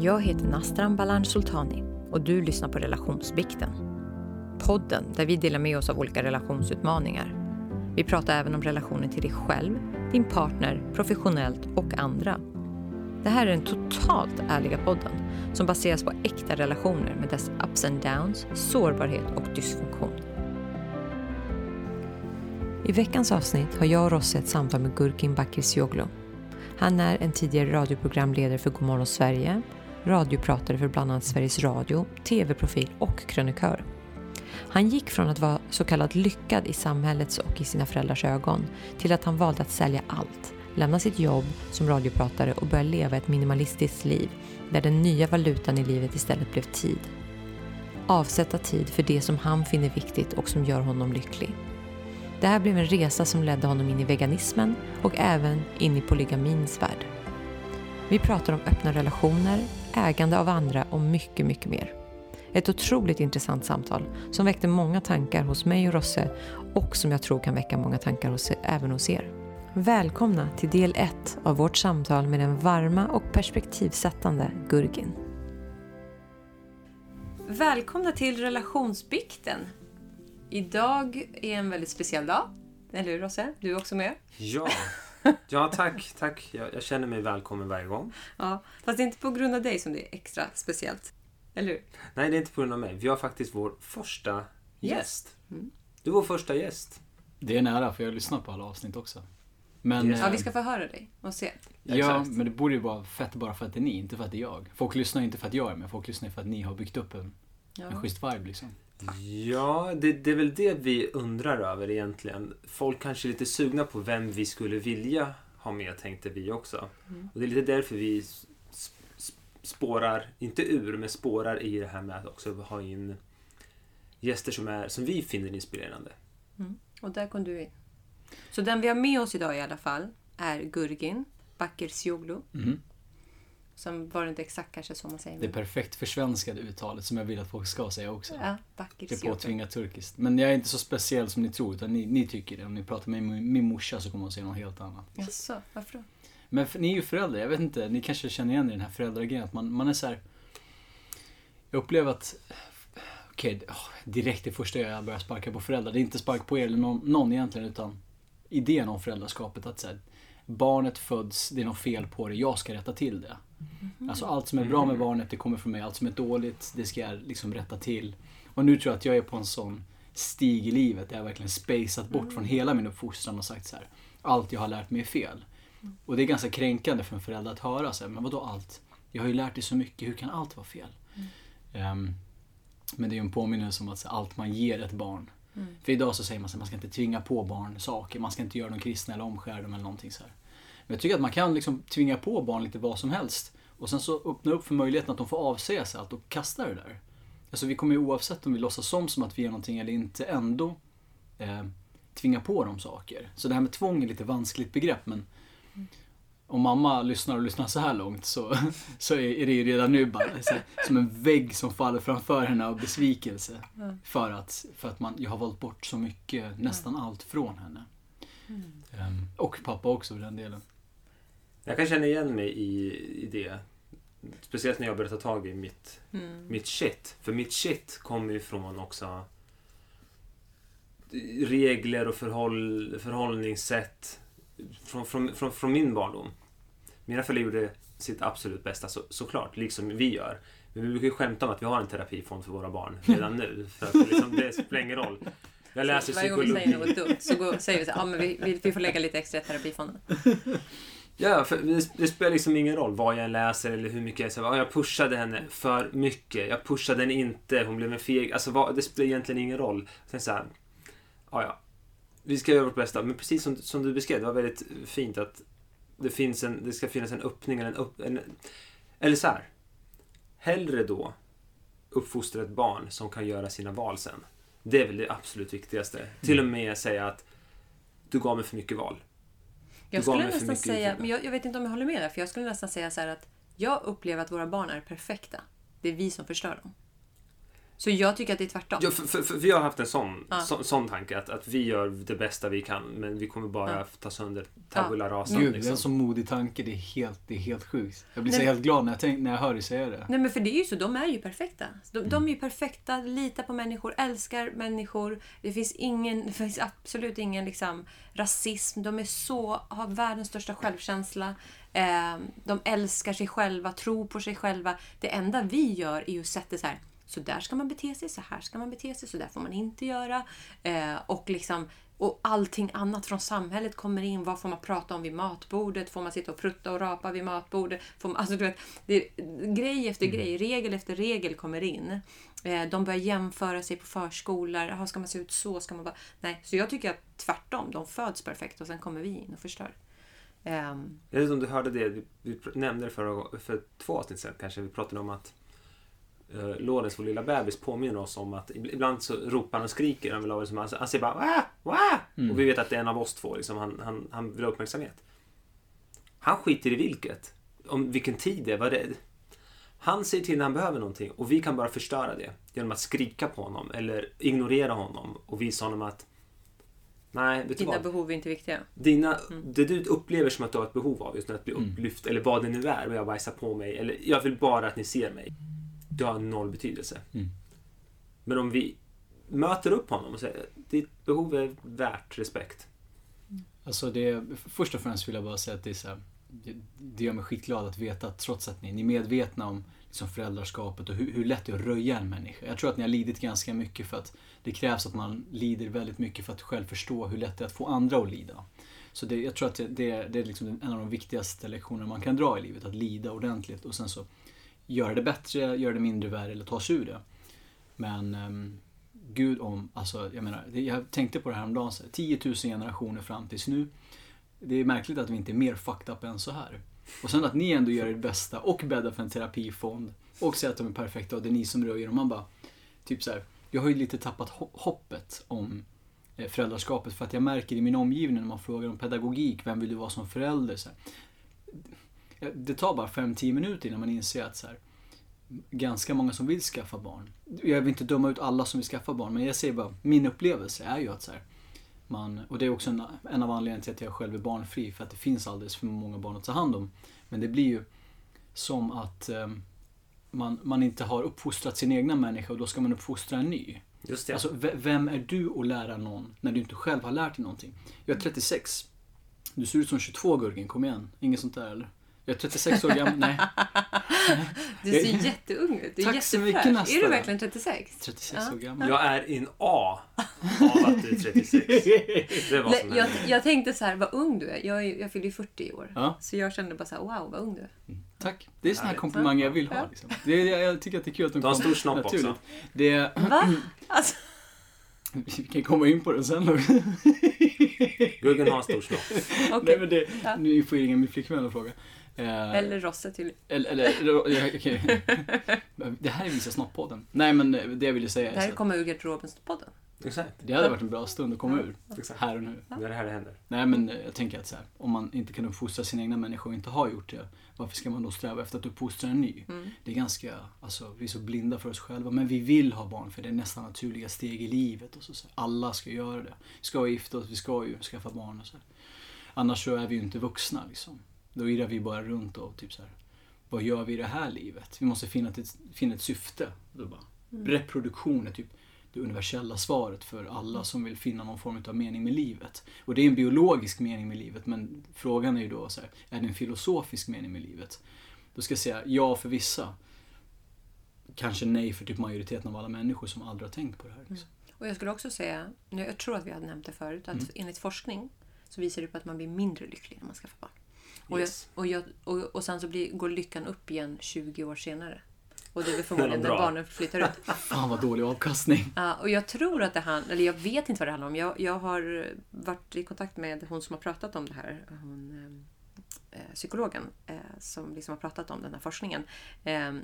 Jag heter Nastran Balan Sultani och du lyssnar på Relationsbikten. Podden där vi delar med oss av olika relationsutmaningar. Vi pratar även om relationen till dig själv, din partner, professionellt och andra. Det här är den totalt ärliga podden som baseras på äkta relationer med dess ups and downs, sårbarhet och dysfunktion. I veckans avsnitt har jag och Rosse ett samtal med Gurkin Bakircioglu. Han är en tidigare radioprogramledare för Godmorgon Sverige, radiopratare för bland annat Sveriges Radio, tv-profil och krönikör. Han gick från att vara så kallat lyckad i samhällets och i sina föräldrars ögon till att han valde att sälja allt, lämna sitt jobb som radiopratare och börja leva ett minimalistiskt liv där den nya valutan i livet istället blev tid. Avsätta tid för det som han finner viktigt och som gör honom lycklig. Det här blev en resa som ledde honom in i veganismen och även in i polygamins värld. Vi pratar om öppna relationer, ägande av andra och mycket, mycket mer. Ett otroligt intressant samtal som väckte många tankar hos mig och Rosse och som jag tror kan väcka många tankar hos, även hos er. Välkomna till del 1 av vårt samtal med den varma och perspektivsättande Gurgin. Välkomna till relationsbikten. Idag är en väldigt speciell dag. Eller hur Rosse? Du är också med. Ja, ja tack. tack. Jag, jag känner mig välkommen varje gång. Ja, fast det är inte på grund av dig som det är extra speciellt. Eller hur? Nej, det är inte på grund av mig. Vi har faktiskt vår första gäst. Mm. Du är vår första gäst. Det är nära, för jag har lyssnat på alla avsnitt också. Men, Yes. Ja, vi ska få höra dig och se. ja, Exakt. men det borde ju vara fett bara för att det är ni, inte för att det är jag. Folk lyssnar inte för att jag är med, folk lyssnar för att ni har byggt upp en, Ja. en schysst vibe liksom. Ja, det, det är väl det vi undrar över egentligen. Folk kanske är lite sugna på vem vi skulle vilja ha med, tänkte vi också. Mm. Och det är lite därför vi spårar, inte ur, men spårar i det här med att också ha in gäster som, är, som vi finner inspirerande. Och där kom du in. Så den vi har med oss idag i alla fall är Gurgin Bakircioglu. Mhm. Som var det inte exakt kanske så man säger. Det perfekt försvenskade uttalet som jag vill att folk ska säga också. Ja, Det är påtvingat turkiskt. Men jag är inte så speciell som ni tror, utan ni, ni tycker det. Om ni pratar med min, min morsa så kommer hon säga något helt annat. Jaså, varför då? Men för, ni är ju föräldrar, jag vet inte, ni kanske känner igen er i den här föräldragrejen. Att man, man är så här. Jag upplever att, okej, åh, direkt det första jag börjar sparka på föräldrar. Det är inte spark på er eller någon, någon egentligen, utan idén om föräldraskapet. Att så här, barnet föds, det är något fel på det, jag ska rätta till det. Alltså allt som är bra med barnet, det kommer från mig. Allt som är dåligt, det ska jag liksom rätta till. Och nu tror jag att jag är på en sån stig i livet där jag verkligen spaceat bort från hela min uppfostran och sagt så här. Allt jag har lärt mig är fel. Och det är ganska kränkande för en förälder att höra så här, men vadå allt? Jag har ju lärt dig så mycket, hur kan allt vara fel? Ehm, men det är ju en påminnelse om att här, allt man ger ett barn. För idag så säger man att man ska inte tvinga på barn saker, man ska inte göra dem kristna eller omskära dem eller någonting så här. Men jag tycker att man kan liksom tvinga på barn lite vad som helst. Och sen så öppna upp för möjligheten att de får avsäga sig allt och kasta det där. Alltså vi kommer ju oavsett om vi låtsas som, som att vi gör någonting eller inte ändå eh, tvinga på dem saker. Så det här med tvång är lite vanskligt begrepp men om mamma lyssnar och lyssnar så här långt så, så är det ju redan nu bara här, som en vägg som faller framför henne av besvikelse. För att, för att man, jag har valt bort så mycket, nästan allt från henne. Ehm, och pappa också för den delen. Jag kan känna igen mig i, i det. Speciellt när jag börjar ta tag i mitt, Mm. mitt shit. För mitt shit kommer ju från också regler och förhåll, förhållningssätt från, från, från, från min barndom. Mina föräldrar gjorde sitt absolut bästa så, såklart, liksom vi gör. Men vi brukar ju skämta om att vi har en terapifond för våra barn redan nu. För att liksom, det spelar ingen roll. Jag läser Varje gång vi psykologi. säger något dumt så går, säger vi så ja men vi, vi, vi får lägga lite extra i terapifonden. Ja, för det, spelar liksom ingen roll vad jag läser eller hur mycket jag säger. "Ja, Jag pushade henne för mycket. Jag pushade henne inte. Hon blev en feg. Alltså, vad, det spelar egentligen ingen roll. Sen så här, ja, ja. Vi ska göra vårt bästa. Men precis som, som du beskrev, det var väldigt fint att det, finns en, det ska finnas en öppning. Eller, en upp, en, eller så här. Hellre då uppfostra ett barn som kan göra sina val sen. Det är väl det absolut viktigaste. Till och med säga att du gav mig för mycket val. Jag skulle nästan säga, men jag, jag vet inte om jag håller med där, för jag skulle nästan säga så att jag upplever att våra barn är perfekta. Det är vi som förstör dem. Så jag tycker att det är tvärtom. Ja, för, för, för vi har haft en sån, Ja. sån, sån tanke att, att vi gör det bästa vi kan men vi kommer bara Ja. ta sönder tabula rasa. Gud, det är liksom. en så modig tanke. Det är helt, det är helt sjukt. Jag blir så Nej. helt glad när jag, tänk, när jag hör dig säga det. Nej men för det är ju så, de är ju perfekta. De, Mm. de är ju perfekta, litar på människor, älskar människor. Det finns, ingen, det finns absolut ingen liksom, rasism. De är så, har världens största självkänsla. Eh, de älskar sig själva, tror på sig själva. Det enda vi gör är ju att sätta så här. Så där ska man bete sig, så här ska man bete sig, så där får man inte göra. Eh, och liksom och allting annat från samhället kommer in. Vad får man prata om vid matbordet? Får man sitta och prutta och rapa vid matbordet? Får man, alltså, du vet, det, grej efter grej, regel efter regel kommer in. Eh, de börjar jämföra sig på förskolor. Jaha, ska man se ut så? Ska man bara... Nej, så jag tycker att tvärtom. De föds perfekt och sen kommer vi in och förstör. Ehm, Jag vet inte om du hörde det, vi, nämnde det för, för två avsnitt sedan kanske. Vi pratade om att uh, vår lilla bebis, påminner oss om att ib- ibland så ropar han och skriker. Han, vill ha, liksom, han, säger bara Wah! Wah! Mm. Och vi vet att det är en av oss två. Liksom, han, han, han vill ha uppmärksamhet. Han skiter i vilket. Om vilken tid det är. Vad det är. Han säger till när han behöver någonting och vi kan bara förstöra det genom att skrika på honom eller ignorera honom och visa honom att Nej, vet dina vad? behov är inte viktiga. Dina, Mm. Det du upplever som att du har ett behov av, just nu, att bli Mm. upplyft eller vad det nu är, och jag bajsar på mig, eller jag vill bara att ni ser mig. Det har noll betydelse. Mm. Men om vi möter upp honom och säger ditt behov är värt respekt. Alltså det, först och främst vill jag bara säga att det är så här, det, det gör mig skitglad att veta att trots att ni, ni är medvetna om liksom föräldraskapet och hur, hur lätt det är att röja en människa. Jag tror att ni har lidit ganska mycket för att det krävs att man lider väldigt mycket för att själv förstå hur lätt det är att få andra att lida. Så det, jag tror att det, det, det är liksom en av de viktigaste lektionerna man kan dra i livet, att lida ordentligt och sen så göra det bättre, göra det mindre värre eller ta sig ur det. Men um, Gud om, alltså jag menar, jag tänkte på det här om dagen, 10 000 generationer fram tills nu. Det är märkligt att vi inte är mer fucked up än så här. Och sen att ni ändå gör ert bästa och bäddar för en terapifond och säger att de är perfekta och det är ni som röjer dem. Man bara, typ så här, jag har ju lite tappat hoppet om eh, föräldraskapet för att jag märker i min omgivning när man frågar om pedagogik, vem vill du vara som förälder? Så här, det tar bara 5-10 minuter innan man inser att så här, ganska många som vill skaffa barn. Jag vill inte döma ut alla som vill skaffa barn, men jag säger bara, min upplevelse är ju att så här, man, och det är också en, en av anledningarna till att jag själv är barnfri, för att det finns alldeles för många barn att ta hand om. Men det blir ju som att eh, man, man inte har uppfostrat sin egna människa och då ska man uppfostra en ny. Just det. Alltså, ve- vem är du att lära någon när du inte själv har lärt dig någonting? Jag är 36. Du ser ut som 22 Gurgen, kom igen. Inget sånt där eller? Jag är 36 år gammal. Nej, Du ser jätteung ut. Du är Tack så mycket. Är du verkligen 36? 36 Ja. år gammal. jag är in A av att du är 36. Det var som jag, jag tänkte så här, vad ung du är. Jag, är, jag fyller ju 40 i år. Ja. Så jag kände bara så här, wow, vad ung du är. Tack. Det är såna här komplimanger jag vill ha. Liksom. Det är, jag tycker att det är kul att de Du har en kommer stor snopp också. Det, Va? Alltså, vi kan komma in på det sen. Guggen har en stor snopp. okej. Nej, men det, Ja. Nu får ju ringa min flickvän och fråga. Eh, Eller Rosse till. eller, eller ja, okej. Det här är Visa Snopp-podden. Nej men eh, det jag ville säga Det är här att kommer ur garderoben-podden. Exakt. det hade varit en bra stund att komma ur. Exakt. Här och nu. Det är det här det händer. Nej men eh, jag tänker att så här, om man inte kan uppfostra sina egna människor och inte har gjort det, varför ska man då sträva efter att uppfostra en ny? Mm. Det är ganska, alltså vi är så blinda för oss själva, men vi vill ha barn för det är nästan naturliga steg i livet. Och så, så här, alla ska göra det. Vi ska gifta oss, vi ska ju skaffa barn och så. Här. Annars så är vi ju inte vuxna liksom. Då irrar vi bara runt och typ så här, vad gör vi i det här livet? Vi måste finna ett, finna ett syfte. Då bara, Reproduktion är typ det universella svaret för alla som vill finna någon form av mening med livet. Och det är en biologisk mening med livet, men frågan är ju då så här, är det en filosofisk mening med livet? Då ska jag säga ja för vissa. Kanske nej för typ majoriteten av alla människor som aldrig har tänkt på det här. Liksom. Och jag skulle också säga, jag tror att vi hade nämnt det förut, att Mm. enligt forskning så visar det på att man blir mindre lycklig när man skaffar barn. Och, Yes. jag, och, jag, och, och sen så blir, går lyckan upp igen 20 år senare. Och det är väl förmodligen när barnen flyttar ut. Fan vad dålig avkastning. Ja, och jag tror att det handlar, eller jag vet inte vad det handlar om. Jag, jag har varit i kontakt med hon som har pratat om det här. Hon, eh, psykologen eh, som liksom har pratat om den här forskningen. Eh,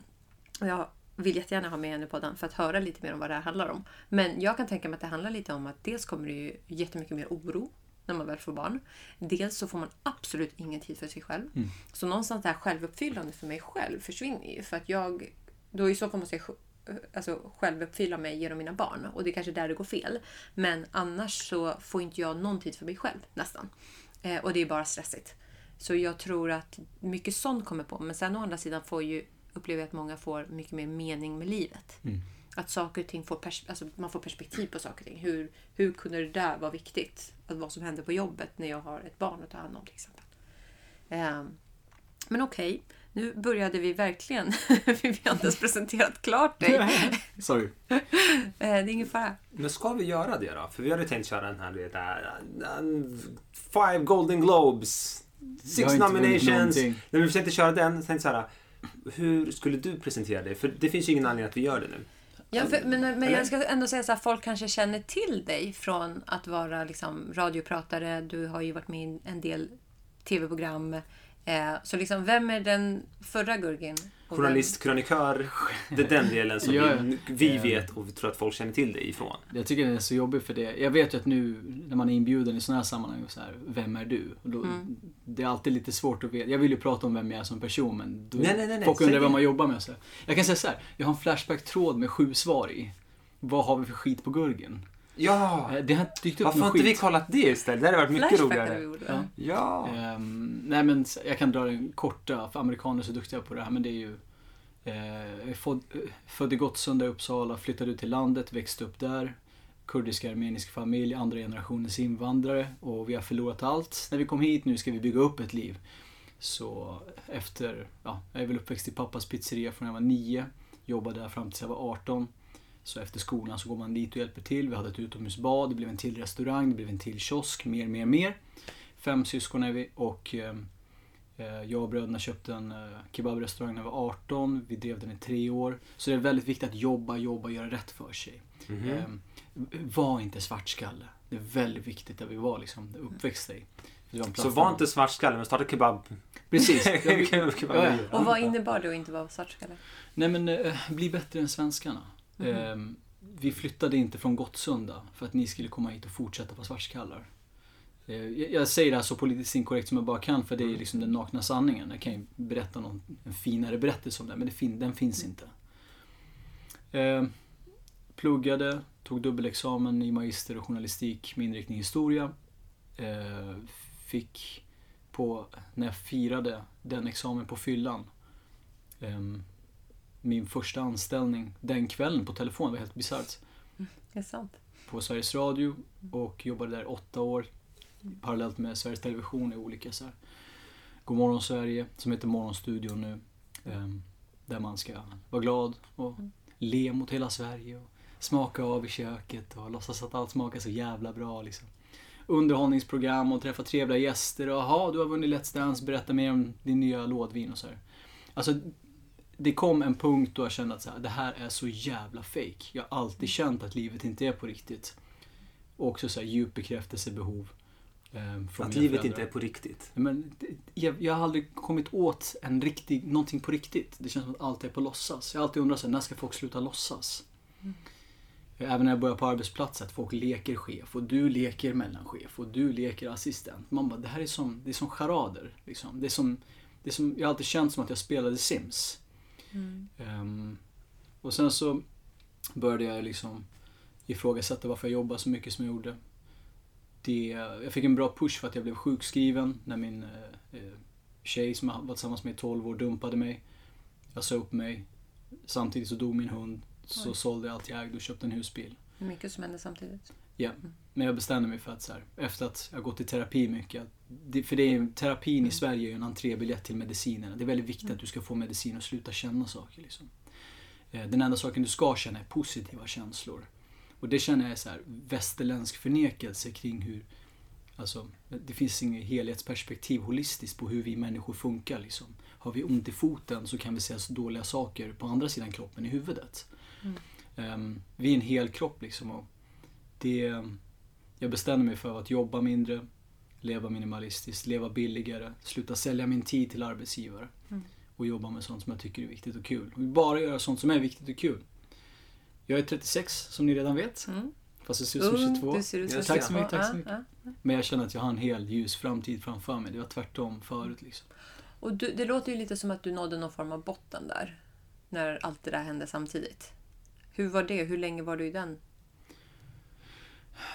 och jag vill jättegärna ha med henne på den för att höra lite mer om vad det här handlar om. Men jag kan tänka mig att det handlar lite om att dels kommer det ju jättemycket mer oro när man väl får barn. Dels så får man absolut ingen tid för sig själv. Mm. Så någonstans det här självuppfyllande för mig själv försvinner ju. För att jag, då i så fall måste jag alltså, självuppfylla mig genom mina barn. Och det är kanske där det går fel. Men annars så får inte jag någon tid för mig själv nästan. Eh, och det är bara stressigt. Så jag tror att mycket sånt kommer på. Men sen å andra sidan får ju, upplever jag att många får mycket mer mening med livet. Mm. Att saker och ting får, alltså man får perspektiv på saker och ting. Hur, hur kunde det där vara viktigt? Att vad som händer på jobbet när jag har ett barn att ta hand om till exempel. Ehm, men okej, nu började vi verkligen. vi har inte ens presenterat klart dig. Eh, Sorry. det är ingen fara. Men ska vi göra det då? För vi hade tänkt köra den här, du vet, där, Five Golden Globes, Six nominations. någonting. När vi försökte köra den, jag så här, hur skulle du presentera dig? För det finns ju ingen anledning att vi gör det nu. Ja, för, men, men Eller? jag ska ändå säga så här, folk kanske känner till dig från att vara liksom, radiopratare. Du har ju varit med i en del tv-program. Eh, så liksom, vem är den förra Gurgin? Journalist, krönikör, det är den delen som Ja, vi, vi ja. vet och vi tror att folk känner till dig ifrån. Jag tycker den är så jobbig för det. Jag vet ju att nu när man är inbjuden i sådana här sammanhang, så här, vem är du? Och då, Mm. Det är alltid lite svårt att veta. Jag vill ju prata om vem jag är som person men då, Nej, nej, nej, nej. folk undrar vad man jobbar med. Så här. Jag kan säga så här, jag har en Flashback-tråd med sju svar i. Vad har vi för skit på Gurgen? Ja! Eh, Det har inte dykt upp Varför har inte vi skit. kollat det istället? Det hade varit mycket Flashback vi roligare. Ja. Ja! Ehm, nej men jag kan dra den korta, för amerikaner är så duktiga på det här, men det är ju eh, född, eh, född i Gottsunda i Uppsala, flyttade ut till landet, växte upp där. Kurdisk armenisk familj, andra generationens invandrare och vi har förlorat allt när vi kom hit. Nu ska vi bygga upp ett liv. Så efter, ja, jag är väl uppväxt i pappas pizzeria från jag var nio. Jobbade där fram tills jag var 18. Så efter skolan så går man dit och hjälper till. Vi hade ett utomhusbad, det blev en till restaurang, det blev en till kiosk, mer, mer, mer. Fem syskon är vi och eh, eh, jag och bröderna köpte en eh, kebabrestaurang när jag var 18. Vi drev den i tre år. Så det är väldigt viktigt att jobba, jobba, göra rätt för sig. Mhm. Eh, var inte svartskalle. Det är väldigt viktigt där vi var liksom uppväxta i. Så var inte svartskalle, men starta kebab. Precis. Kebab- Ja, ja. Och vad innebar det att inte vara svartskalle? Nej men, bli bättre än svenskarna. Mhm. Eh, vi flyttade inte från Gottsunda för att ni skulle komma hit och fortsätta vara svartskallar. Eh, jag, säger det här så politiskt inkorrekt som jag bara kan för det är liksom den nakna sanningen. Jag kan ju berätta någon, en finare berättelse om det, men det fin, den finns inte. Eh, pluggade, tog dubbelexamen i magister och journalistik med inriktning historia. Eh, fick på, när jag firade den examen på fyllan, ehm, min första anställning den kvällen på telefon, det var helt bisarrt. Det är sant. På Sveriges Radio och jobbade där åtta år parallellt med Sveriges Television i olika så här. Godmorgon Sverige, som heter Morgonstudion nu. ehm, där man ska vara glad och le mot hela Sverige och smaka av i köket och låtsas att allt smakar så jävla bra liksom. Underhållningsprogram och träffa trevliga gäster och jaha, du har vunnit Let's Dance, berätta mer om din nya lådvin och så här. Alltså, det kom en punkt då jag kände att så här, det här är så jävla fake. Jag har alltid känt att livet inte är på riktigt. Och också så här djup bekräftelsebehov. Eh, Att livet föräldrar. inte är på riktigt. Men jag, jag har aldrig kommit åt en riktig, någonting på riktigt. Det känns som att allt är på låtsas. Jag har alltid undrat så här, när ska folk sluta låtsas? Även när jag börjar på arbetsplatsen, att folk leker chef och du leker mellanchef och du leker assistent. Man bara, det här är som, det är som charader. Liksom. Det är som, det är som, jag har alltid känt som att jag spelade Sims. Ehm, och sen så började jag liksom ifrågasätta varför jag jobbade så mycket som jag gjorde. Det, jag fick en bra push för att jag blev sjukskriven när min eh, eh, tjej som jag var tillsammans med i 12 år dumpade mig. Jag sa upp mig. Samtidigt så dog min hund. Så Oj. sålde jag allt jag ägde och köpte en husbil. Mycket som händer samtidigt. Ja, men jag bestämde mig för att så här, efter att jag gått i terapi mycket, det, för det är, terapin i Sverige är ju en entrébiljett till medicinerna. Det är väldigt viktigt att du ska få medicin och sluta känna saker. Liksom. Eh, Den enda saken du ska känna är positiva känslor. Och det känner jag är så här, västerländsk förnekelse kring hur, alltså, det finns inget helhetsperspektiv holistiskt på hur vi människor funkar. Liksom. Har vi ont i foten så kan vi säga dåliga saker på andra sidan kroppen i huvudet. Ehm, vi är en hel kropp liksom. Och det, jag bestämde mig för att jobba mindre, leva minimalistiskt, leva billigare, sluta sälja min tid till arbetsgivare. Mm. Och jobba med sånt som jag tycker är viktigt och kul. Och bara göra sånt som är viktigt och kul. Jag är 36 som ni redan vet. Mm. Fast jag ser ut som 22. du ser ut som Tack så mycket, tack så mycket. Men jag känner att jag har en hel ljus framtid framför mig. Det var tvärtom förut liksom. Och du, det låter ju lite som att du nådde någon form av botten där. När allt det där hände samtidigt. Hur var det? Hur länge var du i den?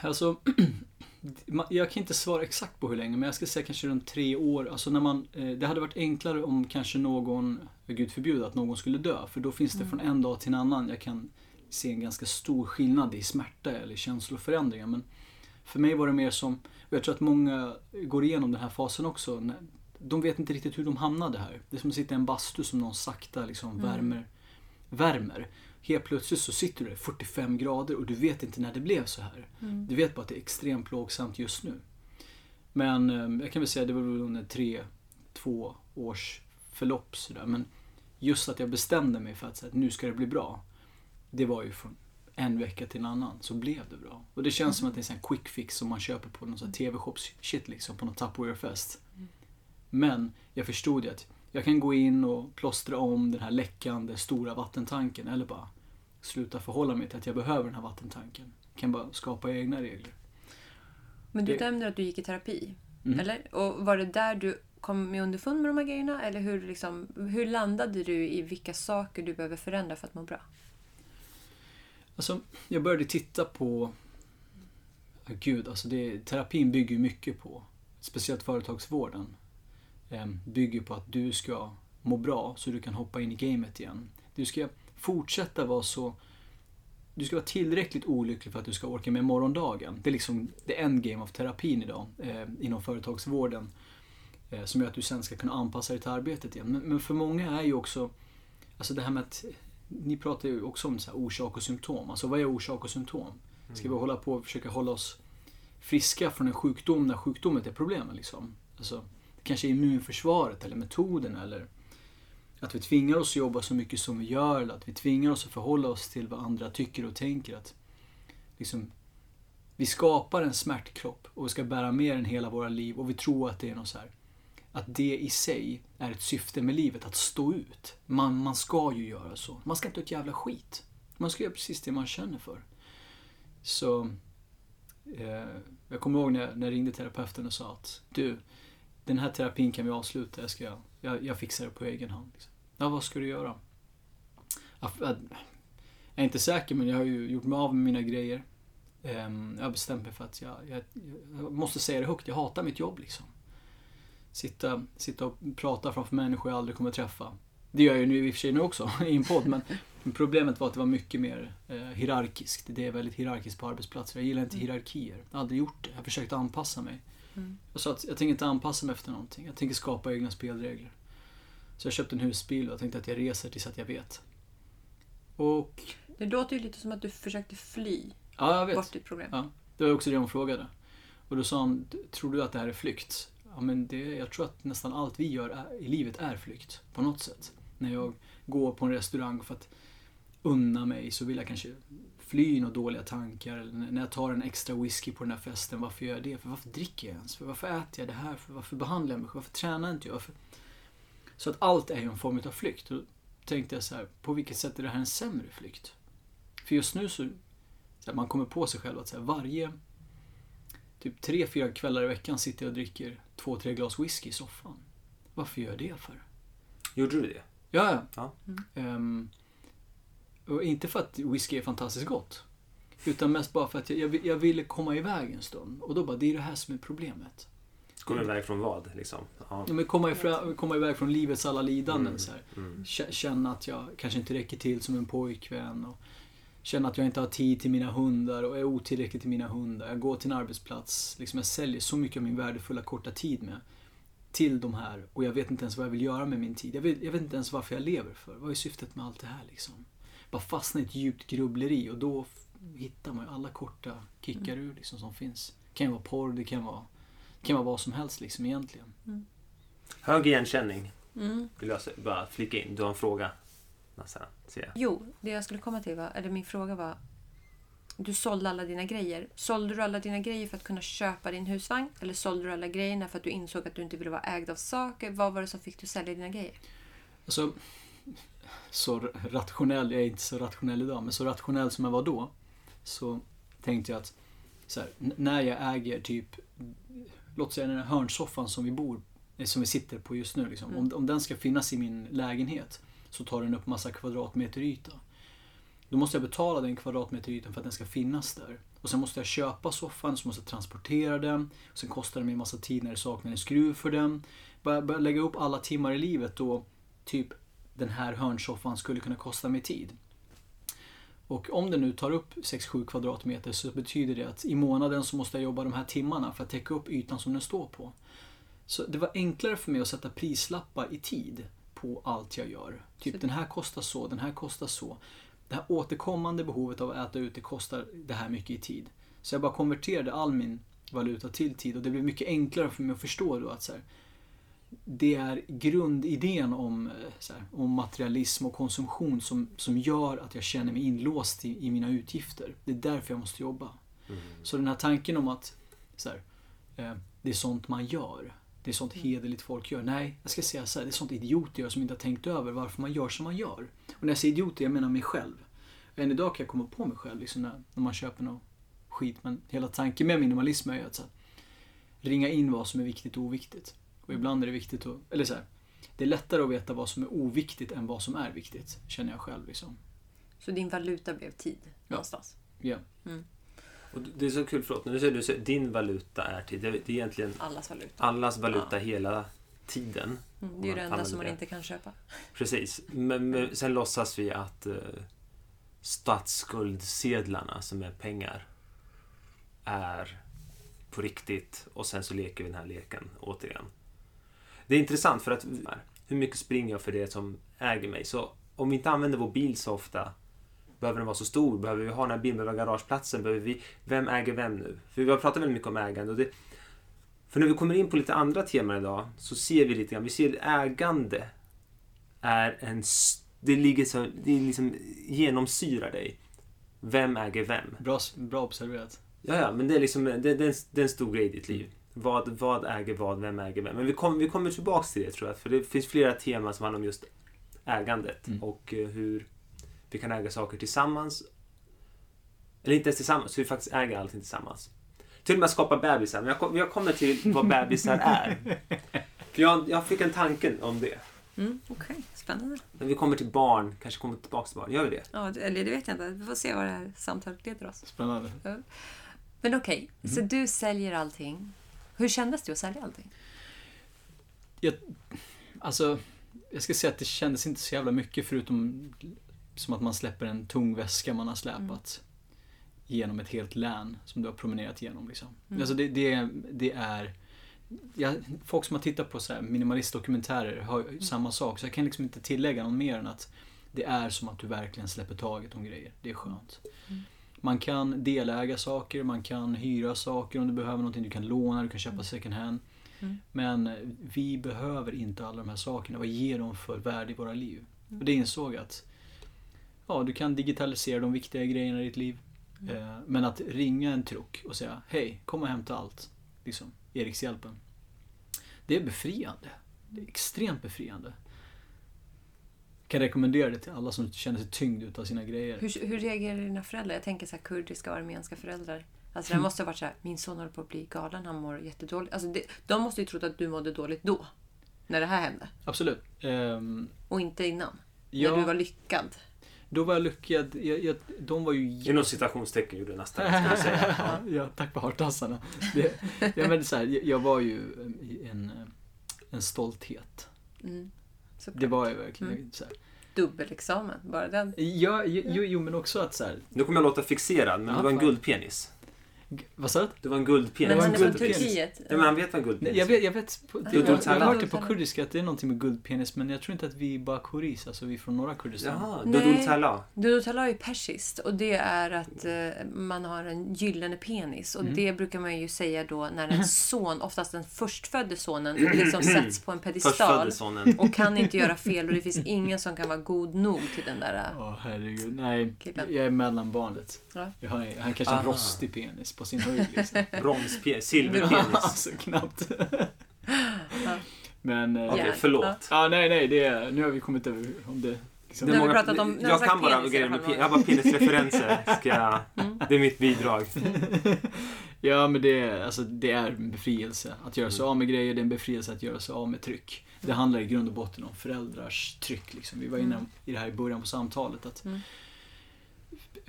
Alltså, jag kan inte svara exakt på hur länge, men jag ska säga kanske runt tre år. Alltså när man, eh, det hade varit enklare om kanske någon, gud förbjude, att någon skulle dö. För då finns det från en dag till en annan, jag kan se en ganska stor skillnad i smärta eller känsloförändringar. Men för mig var det mer som, och jag tror att många går igenom den här fasen också. De vet inte riktigt hur de hamnade här. Det är som att sitta i en bastu som någon sakta liksom värmer. värmer. Helt plötsligt så sitter du där 45 grader och du vet inte när det blev så här. Du vet bara att det är extremt plågsamt just nu. Men eh, jag kan väl säga att det var under tre, två års förlopp sådär. Men just att jag bestämde mig för att, att nu ska det bli bra. Det var ju från en vecka till en annan så blev det bra. Och det känns som att det är en sån här quick fix som man köper på någon sån här TV-shops shit liksom, på någon Tupperware-fest. Men jag förstod ju att jag kan gå in och plåstra om den här läckande stora vattentanken eller bara sluta förhålla mig till att jag behöver den här vattentanken. Jag kan bara skapa egna regler. Men du Det- nämnde att du gick i terapi. Mm. Eller? Och var det där du kom med underfund med de här grejerna? Eller hur, liksom, hur landade du i vilka saker du behöver förändra för att må bra? Alltså, jag började titta på... Gud, alltså det, terapin bygger ju mycket på, speciellt företagsvården, eh, bygger på att du ska må bra så du kan hoppa in i gamet igen. Du ska fortsätta vara så... Du ska vara tillräckligt olycklig för att du ska orka med morgondagen. Det är liksom the endgame av terapin idag eh, inom företagsvården. Eh, som gör att du sen ska kunna anpassa dig till arbetet igen. Men, men för många är ju också, alltså det här med att ni pratar ju också om så orsak och symptom. Alltså vad är orsak och symptom? Ska vi hålla på och försöka hålla oss friska från en sjukdom när sjukdomen är problemet? Liksom? Alltså, det kanske är immunförsvaret eller metoden eller att vi tvingar oss att jobba så mycket som vi gör eller att vi tvingar oss att förhålla oss till vad andra tycker och tänker. Att liksom, vi skapar en smärtkropp och vi ska bära med den hela våra liv och vi tror att det är något så här att det i sig är ett syfte med livet, att stå ut. Man, man ska ju göra så. Man ska inte ett jävla skit. Man ska göra precis det man känner för. Så eh, jag kommer ihåg när jag, när jag ringde terapeuten och sa att du, den här terapin kan vi avsluta. Jag, ska, jag, jag fixar det på egen hand. Liksom. Ja, vad ska du göra? Jag, är inte säker, men jag har ju gjort mig av med mina grejer. Ehm, jag har bestämt mig för att jag, jag, jag måste säga det högt. Jag hatar mitt jobb liksom. Sitta, sitta och prata framför människor jag aldrig kommer träffa. Det gör jag ju nu i och för sig nu också i en podd, men problemet var att det var mycket mer eh, hierarkiskt. Det är väldigt hierarkiskt på arbetsplatser. Jag gillar inte hierarkier. Jag har aldrig gjort det. Jag har försökt anpassa mig. Mm. Jag sa att jag tänker inte anpassa mig efter någonting. Jag tänker skapa egna spelregler. Så jag köpte en husbil och jag tänkte att jag reser tills att jag vet. Och, Det låter ju lite som att du försökte fly ja jag vet. bort ditt problem. Ja, det var också det hon frågade. Och då sa han, tror du att det här är flykt? Ja, men det, jag tror att nästan allt vi gör är, i livet är flykt, på något sätt. När jag går på en restaurang för att unna mig så vill jag kanske fly några dåliga tankar. Eller när jag tar en extra whisky på den här festen, varför gör jag det? För varför dricker jag ens? För varför äter jag det här? För varför behandlar jag mig? Varför tränar inte jag? Varför? Så att allt är ju en form av flykt. Då tänkte jag så här, på vilket sätt är det här en sämre flykt? För just nu så, så här, man kommer på sig själv att så här, varje typ tre, fyra kvällar i veckan sitter jag och dricker två, tre glas whisky i soffan. Varför gör jag det för? Gjorde du det? Ja, ja. Ja. Ehm, och inte för att whisky är fantastiskt gott. Utan mest bara för att jag, jag, jag ville komma iväg en stund. Och då bara, det är det här som är problemet. Kom iväg från vad, liksom? Ja. Ja, men komma, ifra, komma iväg från livets alla lidanden. Mm, Så mm. Kä- Känna att jag kanske inte räcker till som en pojkvän. Och känna att jag inte har tid till mina hundar och är otillräcklig till mina hundar. Jag går till en arbetsplats, liksom jag säljer så mycket av min värdefulla korta tid med till de här och jag vet inte ens vad jag vill göra med min tid. Jag vet, jag vet inte ens varför jag lever för. Vad är syftet med allt det här liksom? Bara fastna i ett djupt grubbleri och då hittar man ju alla korta kickar ur liksom som finns. Det kan ju vara porr, det kan vara, det kan vara vad som helst liksom egentligen. Hög igenkänning. Mm. Vill jag bara flika in. Du har en fråga? Nassa, ser jag. Jo, det jag skulle komma till var, eller min fråga var. Du sålde alla dina grejer. Sålde du alla dina grejer för att kunna köpa din husvagn? Eller sålde du alla grejerna för att du insåg att du inte ville vara ägd av saker? Vad var det som fick dig att sälja dina grejer? Alltså, så rationell, jag är inte så rationell idag, men så rationell som jag var då. Så tänkte jag att här, när jag äger typ, låt säga den här hörnsoffan som vi bor, eh, som vi sitter på just nu. Liksom. Om, om den ska finnas i min lägenhet så tar den upp massa kvadratmeter yta. Då måste jag betala den kvadratmeter ytan för att den ska finnas där. Och sen måste jag köpa soffan, så måste jag transportera den. Och sen kostar det mig en massa tid när det saknar en skruv för den. Börja lägga upp alla timmar i livet då typ den här hörnsoffan skulle kunna kosta mig tid. Och om den nu tar upp 6-7 kvadratmeter så betyder det att i månaden så måste jag jobba de här timmarna för att täcka upp ytan som den står på. Så det var enklare för mig att sätta prislappar i tid på allt jag gör. Typ den här kostar så, den här kostar så. Det här återkommande behovet av att äta ute kostar det här mycket i tid. Så jag bara konverterade all min valuta till tid och det blev mycket enklare för mig att förstå då att så här, det är grundidén om, eh, så här, om materialism och konsumtion som, som gör att jag känner mig inlåst i, i mina utgifter. Det är därför jag måste jobba. Mm. Så den här tanken om att så här, eh, det är sånt man gör. Det är sånt Mm. hederligt folk gör. Nej, jag ska säga så här, det är sånt idioter gör som inte har tänkt över varför man gör som man gör. Och när jag säger idioter, jag menar mig själv. Än idag kan jag komma på mig själv liksom när, när man köper något skit. Men hela tanken med minimalism är ju att så här, ringa in vad som är viktigt och oviktigt. Och ibland är det viktigt att, eller så här, det är lättare att veta vad som är oviktigt än vad som är viktigt. Känner jag själv liksom. Så din valuta blev tid någonstans? Ja. Och det är så kul, förlåt, när du säger att din valuta är tid. Det är egentligen Allas valuta. allas valuta Ja. hela tiden. Mm, det är ju det enda som man det. inte kan köpa. Precis. Men, men sen låtsas vi att eh, statsskuldsedlarna som är pengar är på riktigt och sen så leker vi den här leken återigen. Det är intressant för att hur mycket springer jag för det som äger mig? Så om vi inte använder vår bil så ofta Behöver den vara så stor? Behöver vi ha den här bilen? Ha garageplatsen? Behöver vi, vem äger vem nu? För vi har pratat väldigt mycket om ägande. Och det, för när vi kommer in på lite andra teman idag så ser vi lite grann, vi ser ägande är en... Det ligger så, det liksom genomsyrar dig. Vem äger vem? Bra, bra observerat. Ja, ja, men det är liksom det, det, är en, det är en stor grej i ditt liv. Vad, vad äger vad, vem äger vem? Men vi, kom, vi kommer tillbaks till det tror jag. För det finns flera teman som handlar om just ägandet. Mm. Och eh, hur vi kan äga saker tillsammans. Eller inte ens tillsammans, hur vi faktiskt äger allting tillsammans. Till och med skapa bebisar. Men jag, kom, jag kommer till vad bebisar är. För jag, jag fick en tanke om det. Mm, Okej, spännande. När vi kommer till barn, kanske kommer tillbaks till barn. Gör vi det? Ja, det- eller det vet jag inte. Vi får se vad det här samtalet leder oss. Spännande. Men okej, Mhm. så du säljer allting. Hur kändes det att sälja allting? Jag, alltså, jag ska säga att det kändes inte så jävla mycket förutom som att man släpper en tung väska man har släpat genom ett helt län som du har promenerat igenom. Liksom. Mm. Alltså det, det, det är... Ja, folk som har tittat på så här minimalistdokumentärer har ju samma sak, så jag kan liksom inte tillägga något mer än att det är som att du verkligen släpper taget om grejer. Det är skönt. Mm. Man kan deläga saker, man kan hyra saker om du behöver någonting, du kan låna, du kan köpa second hand. Mm. Men vi behöver inte alla de här sakerna. Vad ger de för värde i våra liv? Och det insåg att ja, du kan digitalisera de viktiga grejerna i ditt liv. Eh, Men att ringa en truck och säga hej, kom och hämta allt. Liksom, Erikshjälpen. Det är befriande. Det är extremt befriande. Kan rekommendera det till alla som känner sig tyngd utav sina grejer. Hur, hur reagerar dina föräldrar? Jag tänker så här kurdiska och armeniska föräldrar. Alltså Mm. det måste ha varit så här, min son håller på att bli galen, han mår jättedåligt. Alltså det, de måste ju trott att du mådde dåligt då. När det här hände. Absolut. Ehm, Och inte innan. ja, När du var lyckad. då var jag lyckad. Jag, jag, de var ju Inom citationstecken gjorde jag nästan, jag säga. Ja. ja, tack vare hartassarna. Det, ja, men så här, jag- jag var ju en, en stolthet. Mm. Såklart. Det var jag verkligen. Mm. Så här. Dubbelexamen, bara den. Ja, jo, jo, men också att så här, Nu kommer jag låta fixerad, men Ja, du var en fan. guldpenis. Vad sa du? Du var en guldpenis. Men var han är från. Turkiet. Ja, men han vet vad en Nej, guldpenis jag vet, jag vet på, Ja, jag, jag, Dudul har hört det på kurdiska att det är någonting med guldpenis men jag tror inte att vi är bakuris, alltså vi är från norra Kurdistan. Jaha, Nej. Dudul Tala. Dudutala är persiskt och det är att eh, man har en gyllene penis. Och Mm. det brukar man ju säga då när en son, oftast den förstfödde sonen, liksom sätts på en pedestal. Och kan inte göra fel och det finns ingen som kan vara god nog till den där... äh, Åh herregud, nej. Killen. Jag är mellanbarnet. Ja. Jag har, han kanske har en rostig penis på sin höjd liksom. Bronspenis. Silverpenis. alltså knappt. Men... eh, Okej, Ja. förlåt. Ja, nej, nej, det är, nu har vi kommit över om det. Liksom. Det Nu är har vi många- pratat om- jag kan bara penis grejer med fall. pe- Jag har bara penisreferenser. Ska jag, Mm. det är mitt bidrag. Ja, men det är, alltså, det är en befrielse. Att göra sig av med grejer, det är en befrielse att göra sig av med tryck. Det handlar i grund och botten om föräldrars tryck. Liksom. Vi var inne Mm. i det här i början på samtalet. Att Mm.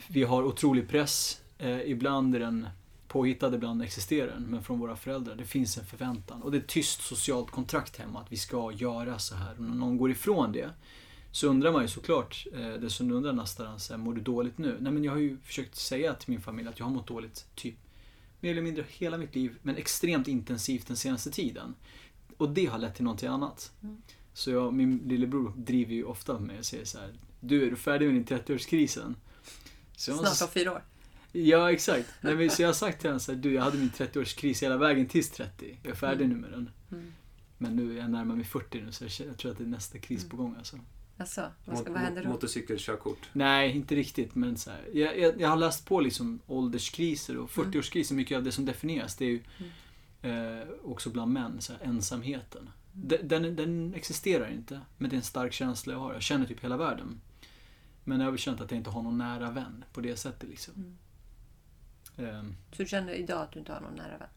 vi har otrolig press. Eh, ibland är den påhittad, ibland existerar den. Men från våra föräldrar. Det finns en förväntan. Och det är ett tyst socialt kontrakt hemma att vi ska göra så här. Och när någon går ifrån det så undrar man ju såklart, eh, det som undrar nästan, så här, mår du dåligt nu? Nej men jag har ju försökt säga till min familj att jag har mått dåligt typ mer eller mindre hela mitt liv, men extremt intensivt den senaste tiden. Och det har lett till någonting annat. Mm. Så jag, min lillebror driver ju ofta med och säger så här, Du, är du färdig med din 30-årskrisen? Så jag- Snart om fyra år. Ja, exakt. Nej, men, så jag har sagt till honom så här, du jag hade min 30-årskris hela vägen tills 30. Jag är färdig Mm. nu med den. Mm. Men nu är jag närmare mig 40 nu så jag, tror att det är nästa kris på gång alltså. Alltså, vad, ska, Mot- vad händer då? Motorcykelkörkort. Nej, inte riktigt. Men så här, jag, jag, jag har läst på liksom ålderskriser och 40-årskriser. Mycket av det som definieras det är ju eh, också bland män, så här, ensamheten. Den, den, den existerar inte, men det är en stark känsla jag har. Jag känner typ hela världen. Men jag har väl känt att jag inte har någon nära vän på det sättet liksom. Ehm, Så du känner idag att du inte har någon nära vän?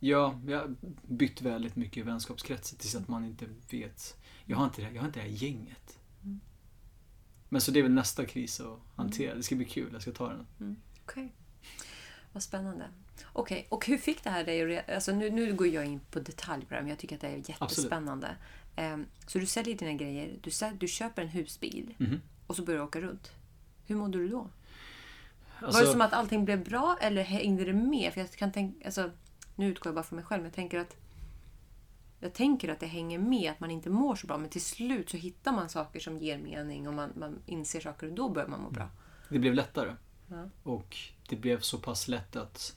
Ja, jag har bytt väldigt mycket i vänskapskretsen tills att man inte vet. Jag har inte det, jag har inte det här gänget. Men så det är väl nästa kris att hantera. Det ska bli kul, jag ska ta den. Okej. Vad spännande. Okej, och hur fick det här dig Alltså nu, nu går jag in på detalj på det här, men jag tycker att det är jättespännande. Ehm, så du säljer dina grejer, du, säl- du köper en husbil Mhm. och så börjar du åka runt. Hur mådde du då? Alltså, Var det som att allting blev bra eller hängde det med? För jag kan tänka, alltså, nu utgår jag bara från mig själv, men jag tänker att jag tänker att det hänger med att man inte mår så bra, men till slut så hittar man saker som ger mening och man, man inser saker och då börjar man må bra. Det blev lättare. Ja. Och det blev så pass lätt att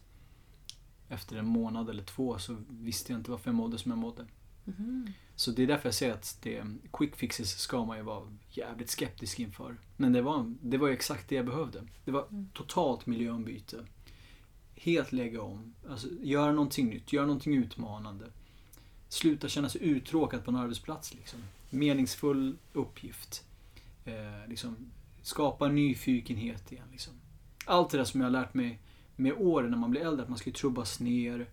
efter en månad eller två så visste jag inte varför jag mådde som jag mådde. Mhm. Så det är därför jag säger att det, quick fixes ska man ju vara jävligt skeptisk inför. Men det var, det var exakt det jag behövde. Det var totalt miljöombyte. Helt lägga om. Alltså, göra någonting nytt, göra någonting utmanande. Sluta känna sig uttråkad på en arbetsplats. Liksom. Meningsfull uppgift. Eh, liksom, skapa nyfikenhet igen. Liksom. Allt det där som jag har lärt mig med åren när man blir äldre, att man ska trubbas ner.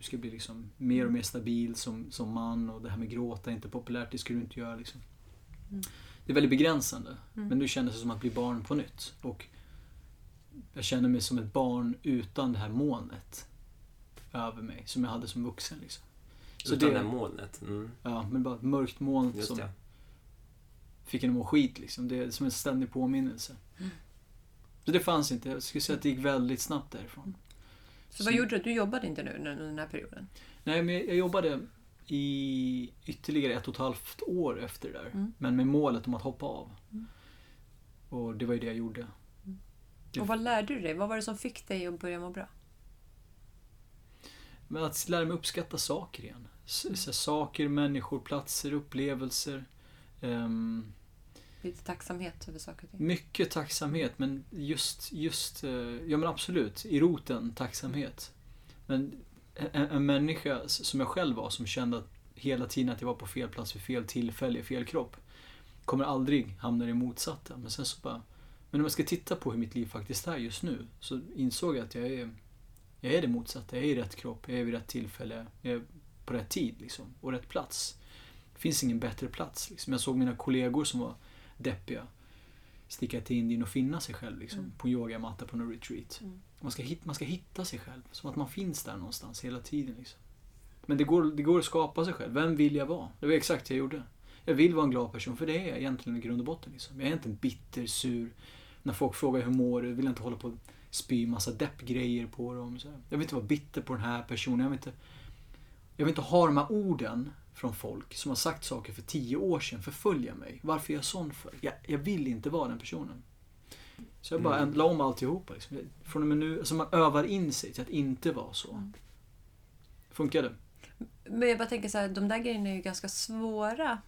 Du ska bli liksom mer och mer stabil som, som man och det här med gråta är inte populärt, det ska du inte göra. Liksom. Det är väldigt begränsande. Men nu kändes det som att bli barn på nytt. Och jag känner mig som ett barn utan det här molnet över mig som jag hade som vuxen. Liksom. Så Utan det- det här molnet. Mm. Ja, men bara ett mörkt moln Just som det. fick en att må skit. Liksom. Det är som en ständig påminnelse. Så det fanns inte. Jag skulle säga att det gick väldigt snabbt därifrån. Så vad gjorde du? Du jobbade inte nu under den här perioden? Nej, men jag jobbade i ytterligare ett och ett halvt år efter det där. Mm. Men med målet om att hoppa av. Och det var ju det jag gjorde. Det- Och vad lärde du dig? Vad var det som fick dig att börja må bra? Men att lära mig uppskatta saker igen. S- så saker, människor, platser, upplevelser. Ehm, Lite tacksamhet över saker och ting? mycket tacksamhet, men just, just, eh, ja men absolut, i roten tacksamhet. Men en, en människa som jag själv var, som kände att hela tiden att jag var på fel plats vid fel tillfälle, i fel kropp, kommer aldrig hamna i det motsatta. Men sen så bara, men om jag ska titta på hur mitt liv faktiskt är just nu, så insåg jag att jag är, jag är det motsatta. Jag är i rätt kropp, jag är vid rätt tillfälle, jag är på rätt tid liksom, och rätt plats. Det finns ingen bättre plats. Liksom. Jag såg mina kollegor som var deppiga sticka till Indien och finna sig själv liksom, Mm. på en yogamatta på någon retreat. Mm. Man, ska hit, man ska hitta sig själv, som att man finns där någonstans hela tiden. Liksom. Men det går, det går att skapa sig själv. Vem vill jag vara? Det var exakt det jag gjorde. Jag vill vara en glad person, för det är jag egentligen i grund och botten. Liksom. Jag är inte en bitter, sur. När folk frågar hur mår du, vill jag inte hålla på och spy massa deppgrejer på dem. Så. Jag vill inte vara bitter på den här personen. Jag vill inte, jag vill inte ha de här orden från folk som har sagt saker för tio år sedan förfölja mig. Varför är jag sån för? Jag, jag vill inte vara den personen. Så jag bara Mm. la om alltihopa. Liksom. Från och med nu, alltså man övar in sig till att inte vara så. Funkade. Men jag bara tänker så här, de där grejerna är ju ganska svåra.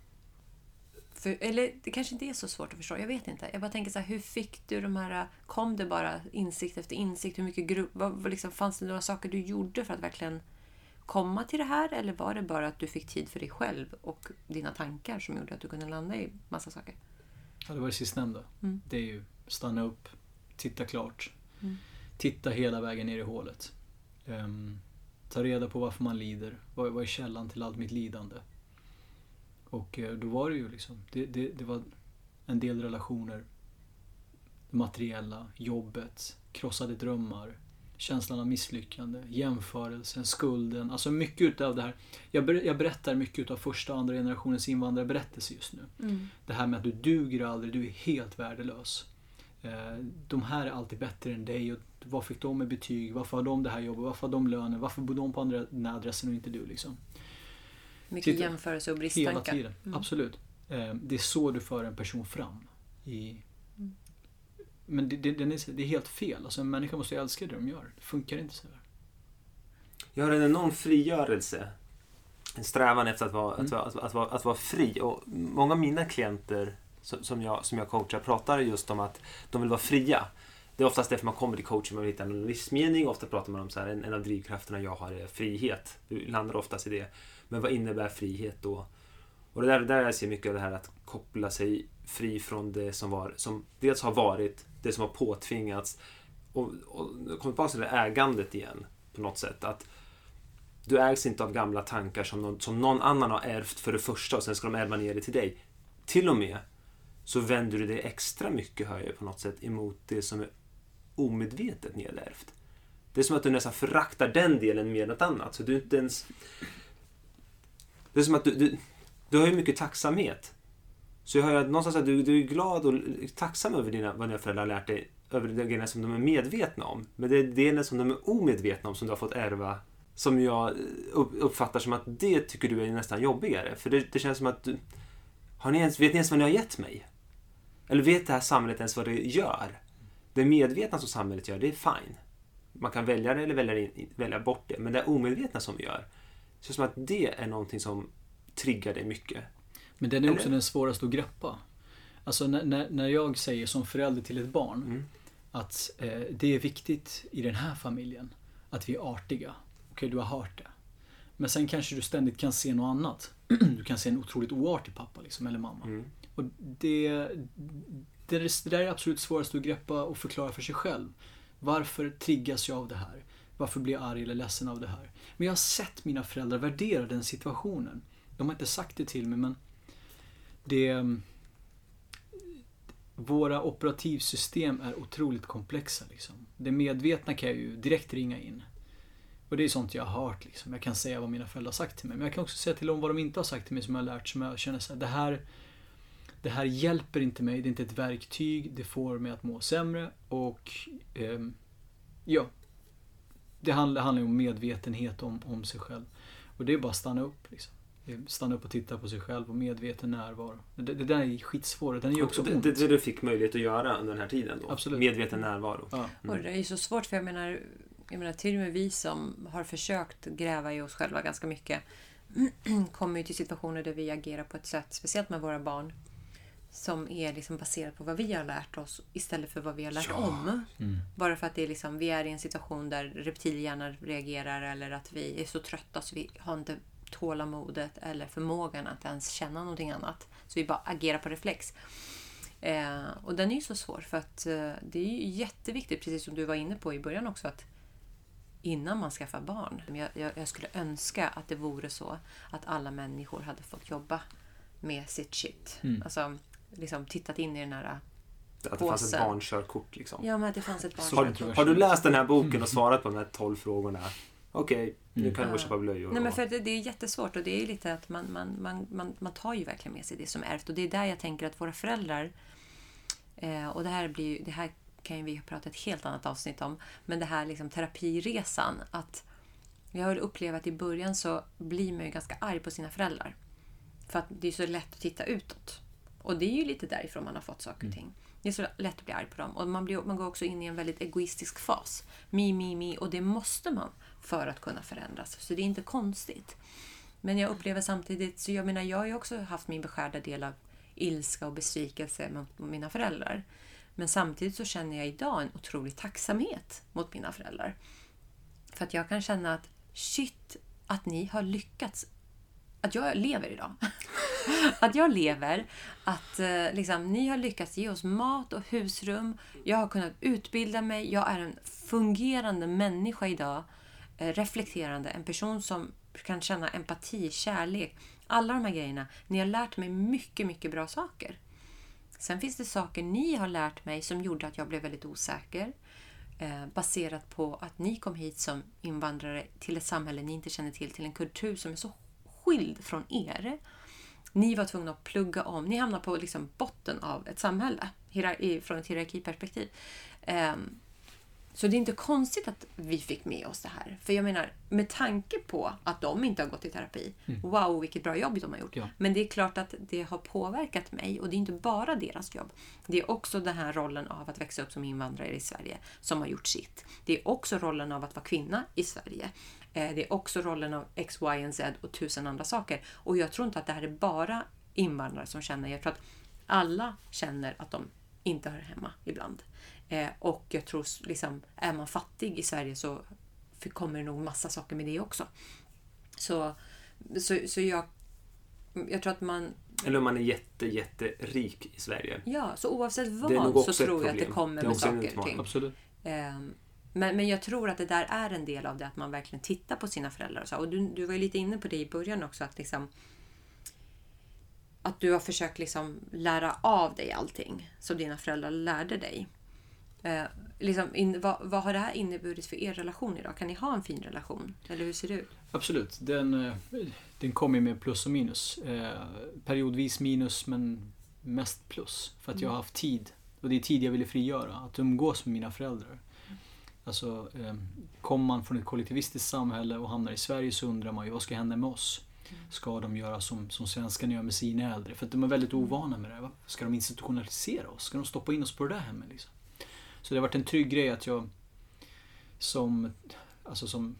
För, eller det kanske inte är så svårt att förstå, jag vet inte. Jag bara tänker så här, hur fick du de här... Kom det bara insikt efter insikt? Hur mycket grupp... Vad liksom, fanns det några saker du gjorde för att verkligen komma till det här? Eller var det bara att du fick tid för dig själv och dina tankar som gjorde att du kunde landa i massa saker? Ja, det var det sistnämnda. Mm. Det är ju stanna upp, titta klart. Mm. Titta hela vägen ner i hålet. Ehm, ta reda på varför man lider. Vad, vad är källan till allt mitt lidande? Och eh, då var det ju liksom, det, det, det var en del relationer det materiella, jobbet, krossade drömmar, känslan av misslyckande, jämförelsen, skulden. Alltså mycket utav det här. Jag, ber, jag berättar mycket utav första och andra generationens invandrarberättelse just nu. Mm. Det här med att du duger aldrig, du är helt värdelös. Eh, De här är alltid bättre än dig. Och vad fick de med betyg? Varför har de det här jobbet? Varför har de lönen? Varför bor de på andra, den här adressen och inte du? Liksom? Mycket Sitter- jämförelse och Hela bristtankar. tiden, Mm. absolut. Eh, Det är så du för en person fram. I... Men det, det, den är, det är helt fel. Alltså en människa måste ju älska det de gör. Det funkar inte så här. Jag har en enorm frigörelse. En strävan efter att vara, Mm. att, att, att, vara, att vara fri. Och många av mina klienter som, som, jag, som jag coachar pratar just om att de vill vara fria. Det är oftast därför man kommer till coaching, man vill hitta en livsmening. Ofta pratar man om så här, en, en av drivkrafterna jag har är frihet. Du landar oftast i det. Men vad innebär frihet då? Och det där, där jag ser mycket av det här att koppla sig fri från det som, var, som dels har varit, det som har påtvingats. Och, och kommer tillbaka till det ägandet igen på något sätt. Att du ägs inte av gamla tankar som någon, som någon annan har ärvt för det första och sen ska de ärva ner det till dig. Till och med så vänder du dig extra mycket högre på något sätt emot det som är omedvetet nedärvt. Det är som att du nästan föraktar den delen mer än något annat. Så du inte ens... Det är som att du, du, du har ju mycket tacksamhet. Så jag hör att någonstans att du, du är glad och tacksam över dina, vad dina föräldrar har lärt dig. Över de grejerna som de är medvetna om. Men det är delen som de är omedvetna om som du har fått ärva. Som jag eh, uppfattar som att det tycker du är nästan jobbigare. För det, det känns som att du... Har ni ens, vet ni ens vad ni har gett mig? Eller vet det här samhället ens vad det gör? Det medvetna som samhället gör, det är fine. Man kan välja det eller välja, in, välja bort det. Men det omedvetna som vi gör, det känns som att det är någonting som triggar dig mycket. Men den är också Eller? den svåraste att greppa. Alltså när, när, när jag säger som förälder till ett barn Mm. att eh, det är viktigt i den här familjen att vi är artiga. Okej, du har hört det. Men sen kanske du ständigt kan se något annat. Du kan se en otroligt oartig pappa liksom, eller mamma. Mm. Och det, det, det där är absolut svårast att greppa och förklara för sig själv. Varför triggas jag av det här? Varför blir jag arg eller ledsen av det här? Men jag har sett mina föräldrar värdera den situationen. De har inte sagt det till mig men det... Ehm, våra operativsystem är otroligt komplexa. Liksom. Det medvetna kan jag ju direkt ringa in. Och det är sånt jag har hört. Liksom. Jag kan säga vad mina föräldrar har sagt till mig. Men jag kan också säga till dem vad de inte har sagt till mig som jag har lärt. Som jag känner så här, det här, det här hjälper inte mig. Det är inte ett verktyg. Det får mig att må sämre. Och eh, ja. Det handlar, handlar ju om medvetenhet om, om sig själv. Och det är bara att stanna upp. Liksom. Stanna upp och titta på sig själv och medveten närvaro. Det, det där är skitsvårt. Den är ju också det, det, det du fick möjlighet att göra under den här tiden då. Absolut. Medveten närvaro. Ja. Och det är ju så svårt för jag menar, jag menar till och med vi som har försökt gräva i oss själva ganska mycket kommer ju till situationer där vi agerar på ett sätt, speciellt med våra barn, som är liksom baserat på vad vi har lärt oss istället för vad vi har lärt Ja. om. Mm. Bara för att det är liksom, vi är i en situation där reptilhjärnan reagerar eller att vi är så trötta så vi har inte tålamodet eller förmågan att ens känna någonting annat. Så vi bara agerar på reflex. Eh, och den är ju så svår för att eh, det är ju jätteviktigt, precis som du var inne på i början också, att innan man skaffar barn. Jag, jag, jag skulle önska att det vore så att alla människor hade fått jobba med sitt shit. Mm. Alltså, liksom tittat in i den här... Att det fanns ett barnkörkort liksom. Ja, men att det fanns ett barn. Så Har, har du läst den här boken och svarat på de här 12 frågorna? Okej, nu Mm. kan du gå och Ja. köpa blöjor. Nej, men för det, det är jättesvårt och det är lite att man, man, man, man, man tar ju verkligen med sig det som är ärvt. Och det är där jag tänker att våra föräldrar, eh, och det här, blir det här kan ju vi prata ett helt annat avsnitt om, men det här liksom terapiresan. att Jag har upplevt att i början så blir man ju ganska arg på sina föräldrar. För att det är så lätt att titta utåt. Och det är ju lite därifrån man har fått saker och ting. Det är så lätt att bli arg på dem. Och man, blir, man går också in i en väldigt egoistisk fas. Mi, mi, mi. Och det måste man för att kunna förändras. Så det är inte konstigt. Men jag upplever samtidigt, så jag menar jag har ju också haft min beskärda del av ilska och besvikelse mot mina föräldrar. Men samtidigt så känner jag idag en otrolig tacksamhet mot mina föräldrar. För att jag kan känna att shit, att ni har lyckats. Att jag lever idag. att jag lever. Att eh, liksom, ni har lyckats ge oss mat och husrum. Jag har kunnat utbilda mig. Jag är en fungerande människa idag. Eh, reflekterande. En person som kan känna empati, kärlek. Alla de här grejerna. Ni har lärt mig mycket, mycket bra saker. Sen finns det saker ni har lärt mig som gjorde att jag blev väldigt osäker. Eh, baserat på att ni kom hit som invandrare till ett samhälle ni inte känner till, till en kultur som är så skild från er. Ni var tvungna att plugga om. Ni hamnar på liksom botten av ett samhälle från ett hierarkiperspektiv. Um, så det är inte konstigt att vi fick med oss det här. För jag menar, med tanke på att de inte har gått i terapi. Mm. Wow, vilket bra jobb de har gjort. Ja. Men det är klart att det har påverkat mig och det är inte bara deras jobb. Det är också den här rollen av att växa upp som invandrare i Sverige som har gjort sitt. Det är också rollen av att vara kvinna i Sverige. Eh, Det är också rollen av X, Y och Z och tusen andra saker. Och jag tror inte att det här är bara invandrare som känner. Jag tror att alla känner att de inte hör hemma ibland. Eh, och jag tror liksom, är man fattig i Sverige så kommer det nog massa saker med det också. Så, så, så jag, jag tror att man, Eller om man är jätte, jätterik i Sverige. ja, så oavsett vad så tror jag att det kommer med saker och ting. Absolut. Men, men jag tror att det där är en del av det, att man verkligen tittar på sina föräldrar. Och, så. och du, du var ju lite inne på det i början också, att liksom att du har försökt liksom lära av dig allting som dina föräldrar lärde dig. Eh, liksom in, vad, vad har det här inneburit för er relation idag? Kan ni ha en fin relation? Eller hur ser det ut? Absolut. Den, eh, den kommer med plus och minus. Eh, periodvis minus men mest plus. För att jag har haft tid. Och det är tid jag ville frigöra. Att umgås med mina föräldrar. Alltså, eh, kommer man från ett kollektivistiskt samhälle och hamnar i Sverige så undrar man ju vad ska hända med oss? Ska de göra som, som svenskarna gör med sina äldre? För att de är väldigt ovana med det. Va? Ska de institutionalisera oss? Ska de stoppa in oss på det där hemmet? Liksom? Så det har varit en trygg grej att jag som, alltså som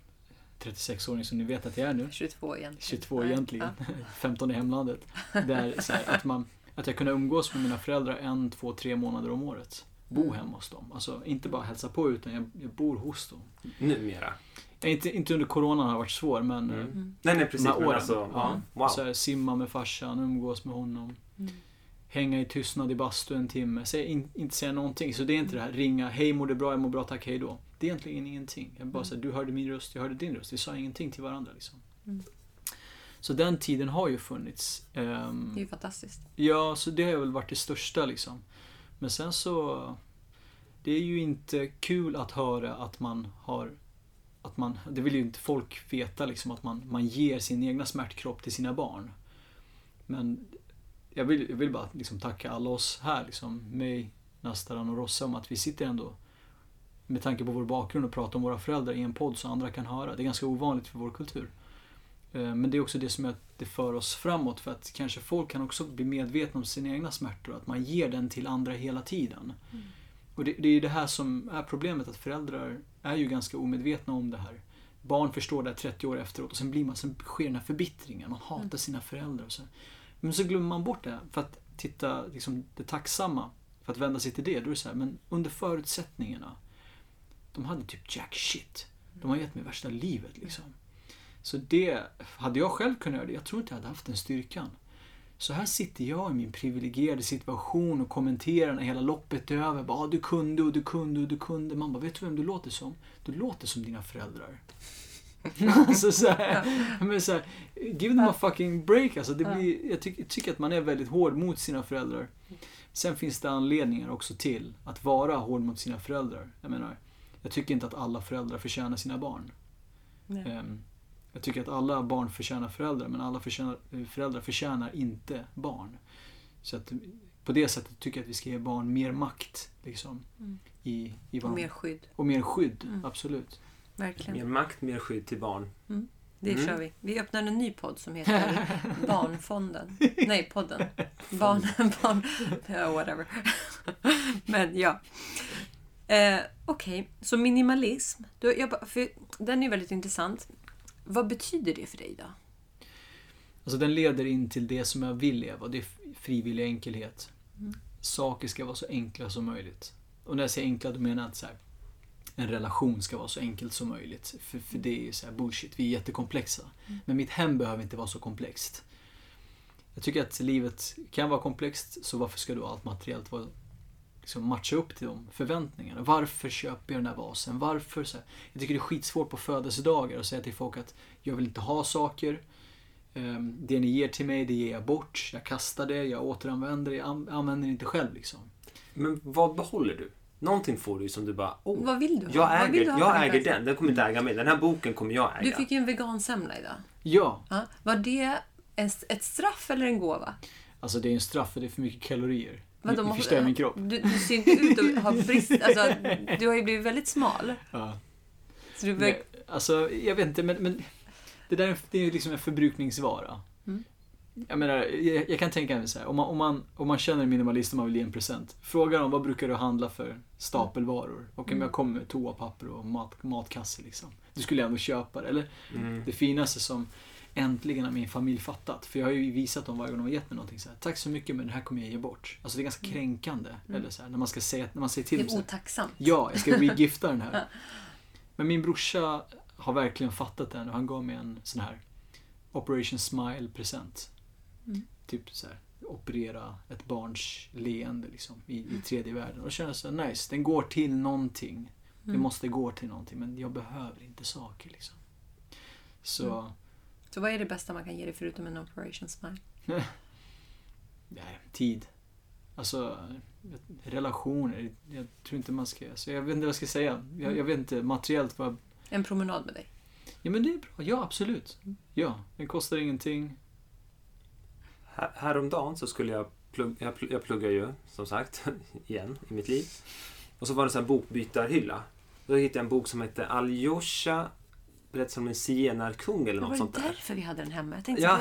36-åring som ni vet att jag är nu. 22 egentligen. 22 Nej, egentligen. 15 i hemlandet. Där, här, att, man, att jag kunde umgås med mina föräldrar en, två, tre månader om året. Bo Mm. hemma hos dem. Alltså inte bara hälsa på utan jag, jag bor hos dem. Numera. Ja, Inte, inte under coronan har varit svår men Mm. Mm. Nej, nej de precis. här Men åren. alltså, ja. Wow. så här, simma med farsan, umgås med honom. Mm. Hänga i tystnad i bastu en timme. Säg, in, inte säga någonting. Så det är inte det här ringa, hej mår du bra, jag mår bra, tack, hej då. Det är egentligen ingenting. Jag bara säger, du hörde min röst, jag hörde din röst. Vi sa ingenting till varandra liksom. Mm. Så den tiden har ju funnits. Ehm, Det är ju fantastiskt. Ja, så det har väl varit det största liksom. Men sen så... Det är ju inte kul att höra att man har... Att man, det vill ju inte folk veta liksom att man, man ger sin egna smärtkropp till sina barn. Men jag vill, jag vill bara liksom tacka alla oss här, liksom, mig, Nastaran och Rossa, om att vi sitter ändå med tanke på vår bakgrund och pratar om våra föräldrar i en podd så andra kan höra. Det är ganska ovanligt för vår kultur. Eh, men det är också det som jag det för oss framåt för att kanske folk kan också bli medvetna om sina egna smärtor. Att man ger den till andra hela tiden. Och det, det är ju det här som är problemet att föräldrar är ju ganska omedvetna om det här. Barn förstår det här 30 år efteråt och sen blir man, sen sker den här förbittringen. Man hatar sina föräldrar. Och så. Men så glömmer man bort det för att titta liksom, det tacksamma. För att vända sig till det. Då är det så här, men under förutsättningarna. De hade typ jack shit. De har gett mig värsta livet liksom. Så det, hade jag själv kunnat göra det, jag tror inte jag hade haft den styrkan. Så här sitter jag i min privilegierade situation och kommenterar när hela loppet är över. Bara, ah, du kunde och du kunde och du kunde. Man bara, vet du vem du låter som? Du låter som dina föräldrar. alltså så här, men så här, give them a fucking break alltså. Det blir, jag, tycker, att man är väldigt hård mot sina föräldrar. Sen finns det anledningar också till att vara hård mot sina föräldrar. Jag menar, jag tycker inte att alla föräldrar förtjänar sina barn. Nej. Jag tycker att alla barn förtjänar föräldrar, men alla förtjänar, föräldrar förtjänar inte barn. Så att på det sättet tycker jag att vi ska ge barn mer makt. Liksom, Mm. i, i vad Och mer skydd. och mer skydd, Mm. absolut. Verkligen. Mer makt, mer skydd till barn. Det Mm. kör vi. Vi öppnar en ny podd som heter Barnfonden. Nej, podden. Barn... barn whatever. Men ja. Eh, Okej, så minimalism. Du, jag, för den är väldigt intressant. Vad betyder det för dig då? Alltså den leder in till det som jag vill leva, det är frivillig enkelhet. Mm. Saker ska vara så enkla som möjligt. Och när jag säger enkla, då menar jag att så här, en relation ska vara så enkelt som möjligt. För, för det är ju så bullshit, vi är jättekomplexa. Men mitt hem behöver inte vara så komplext. Jag tycker att livet kan vara komplext, så varför ska då allt materiellt vara, liksom matcha upp till de förväntningarna? Varför köper jag den där vasen? Varför? Så här, jag tycker det är skitsvårt på födelsedagar att säga till folk att jag vill inte ha saker. Ehm, Det ni ger till mig, det ger jag bort. Jag kastar det, jag återanvänder det, jag an- använder det inte själv liksom. Men vad behåller du? Någonting får du som du bara, oh, Vad vill du ha? jag äger, du ha jag äger den. Den kommer inte äga mig. Den här boken kommer jag äga. Du fick ju en vegansemla idag. Ja, Ja. Var det en, ett straff eller en gåva? alltså det är en straff för det är för mycket kalorier. Vadå, Ni, ni måste- förstör min kropp. Du, du ser inte ut att ha brist. Alltså, du har ju blivit väldigt smal. Ja. Så du, Nej, alltså, jag vet inte, men, men det där är, det är ju liksom en förbrukningsvara. Mm. Jag menar, jag, jag kan tänka mig så här, om man, om, man, om man känner en minimalist och man vill ge en present. Fråga dem, vad brukar du handla för stapelvaror? Och om Mm. jag kommer med toapapper och mat, matkasse liksom. Du skulle ändå köpa det. Eller Mm. det finaste som äntligen har min familj fattat. För jag har ju visat dem varje gång de har gett mig någonting så här. Tack så mycket men det här kommer jag ge bort. Alltså det är ganska kränkande. Eller så här, när man ska säga, när man säger till det dem så är här, otacksamt. Ja, jag ska regifta den här. Men min brorsa har verkligen fattat den och han gav mig en sån här Operation Smile-present. Mm. Typ så här, operera ett barns leende liksom, i, i tredje världen. Och då kände jag så här, nice, den går till någonting. Det Mm. måste gå till någonting, men jag behöver inte saker liksom. Så, Mm. Så vad är det bästa man kan ge dig förutom en operation smile? nej, tid. Alltså, relationer. Jag tror inte man ska... Alltså, jag vet inte vad jag ska säga. Jag, jag vet inte materiellt vad En promenad med dig? Ja men det är bra. Ja absolut. Ja, det kostar ingenting. Här, häromdagen så skulle jag plugga, jag, pl- jag pluggar ju som sagt igen i mitt liv. Och så var det en sån här bokbytarhylla. Då hittade jag en bok som hette Aljosha berättelsen om en zigenarkung eller Var något det sånt där. därför vi hade den hemma? Jag tänkte, Ja,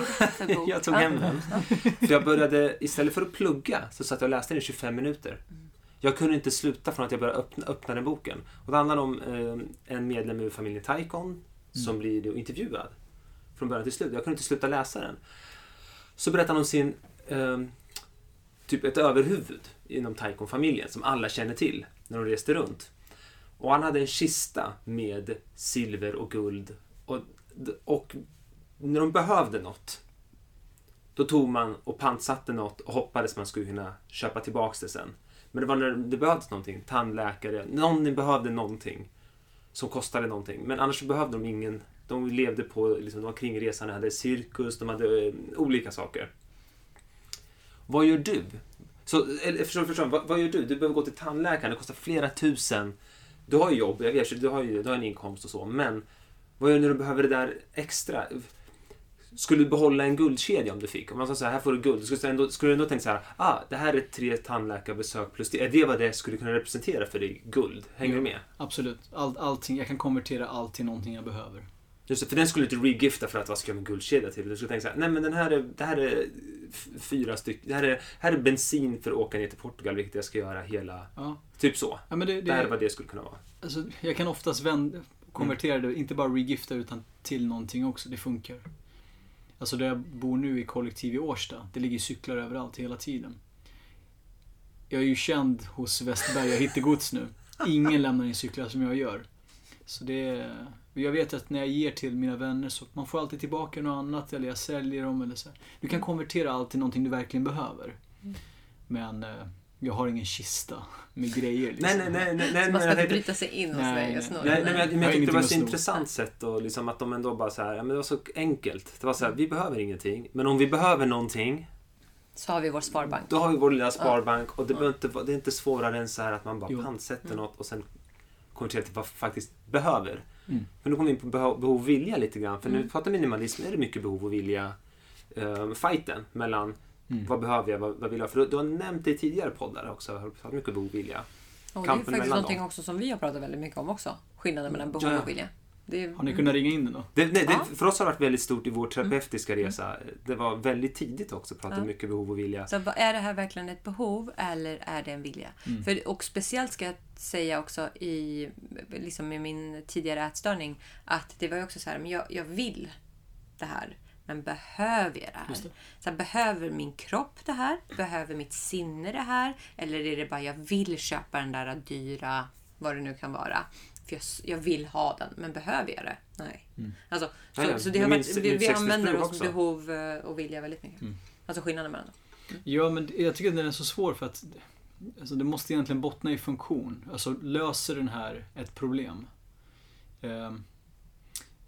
det bok? jag tog Ja. hem den. För jag började, istället för att plugga, så satt jag och läste den i 25 minuter. Jag kunde inte sluta från att jag började öppna, öppna den boken. Och det handlar om eh, en medlem ur familjen Taikon som blir då intervjuad från början till slut. Jag kunde inte sluta läsa den. Så berättar han om sin, eh, typ ett överhuvud inom Taikon-familjen som alla känner till när de reste runt. Och han hade en kista med silver och guld. Och, och när de behövde något då tog man och pantsatte något och hoppades man skulle kunna köpa tillbaks det sen. Men det var när det behövdes någonting, tandläkare, någon behövde någonting som kostade någonting. Men annars behövde de ingen, de levde på, liksom, de var kringresande, hade cirkus, de hade eh, olika saker. Vad gör du? Så, eller, förstår, förstår, vad, vad gör du? Du behöver gå till tandläkaren, det kostar flera tusen. Du har ju jobb, jag vet, du har ju du har en inkomst och så, men vad gör du när du behöver det där extra? Skulle du behålla en guldkedja om du fick? Om man sa så här, här får du guld. Skulle du ändå, skulle du ändå tänka så här, ah, det här är tre tandläkarbesök plus det. Är det vad det skulle kunna representera för dig? Guld? Hänger du med? Absolut. All, allting, jag kan konvertera allt till någonting jag behöver. Just det, för den skulle du inte regifta för att vad ska jag med guldkedja till? Du skulle tänka så här, nej men den här är, det här är fyra stycken, det här är, här är bensin för att åka ner till Portugal, vilket jag ska göra hela, Ja. typ så. Ja, men det, Det här är vad det skulle kunna vara. alltså, jag kan oftast vända, konvertera det, inte bara regifta utan till någonting också. Det funkar. Alltså där jag bor nu i kollektiv i Årsta, det ligger cyklar överallt hela tiden. Jag är ju känd hos Westberga Hittegods nu. Ingen lämnar in cyklar som jag gör. Så det är, jag vet att när jag ger till mina vänner så man får alltid tillbaka något annat eller jag säljer dem eller så. Du kan konvertera allt till någonting du verkligen behöver. Men eh, jag har ingen kista med grejer liksom. Nej, nej, nej, nej, nej, Så man ska inte bryta sig in hos dig nej. och sno Nej, nej, men jag, men tyckte det var ett så intressant sätt och liksom att de ändå bara så här, ja men det var så enkelt. Det var så här, vi behöver ingenting, men om vi behöver någonting, Så har vi vår sparbank. då har vi vår lilla sparbank och det, behöver inte, det är inte svårare än så här att man bara Jo. pantsätter Mm. något och sen konverterar till vad vi faktiskt behöver. Mm. Men då kommer vi in på behov, behov och vilja lite grann. För när Mm. vi pratar minimalism är det mycket behov och vilja. Uh, fighten mellan Mm. vad behöver jag, vad, vad vill jag? För du, du har nämnt det i tidigare poddar också. Har du pratat mycket behov och vilja. Och det är faktiskt någonting dem. också som vi har pratat väldigt mycket om också. Skillnaden mellan behov Ja, ja. och vilja. Det Har ni kunnat ringa in den då? Det, nej, Ja. det, för oss har det varit väldigt stort i vår terapeutiska Mm. resa. Det var väldigt tidigt också, pratade Ja. mycket behov och vilja. Så är det här verkligen ett behov eller är det en vilja? Mm. För, och speciellt ska jag säga också i liksom med min tidigare ätstörning att det var ju också så här, men jag, jag vill det här. Men behöver jag det här? Det. Så här, behöver min kropp det här? Behöver mitt sinne det här? Eller är det bara jag vill köpa den där dyra, vad det nu kan vara. För jag, jag vill ha den, men behöver jag det? Nej. Alltså, så, ja. så det har varit, vi, vi använder oss behov eh, och vilja väldigt mycket. Mm. Alltså skillnaden mellan dem. Ja, men jag tycker att den är så svår för att alltså, det måste egentligen bottna i funktion. Alltså löser den här ett problem? Ehm,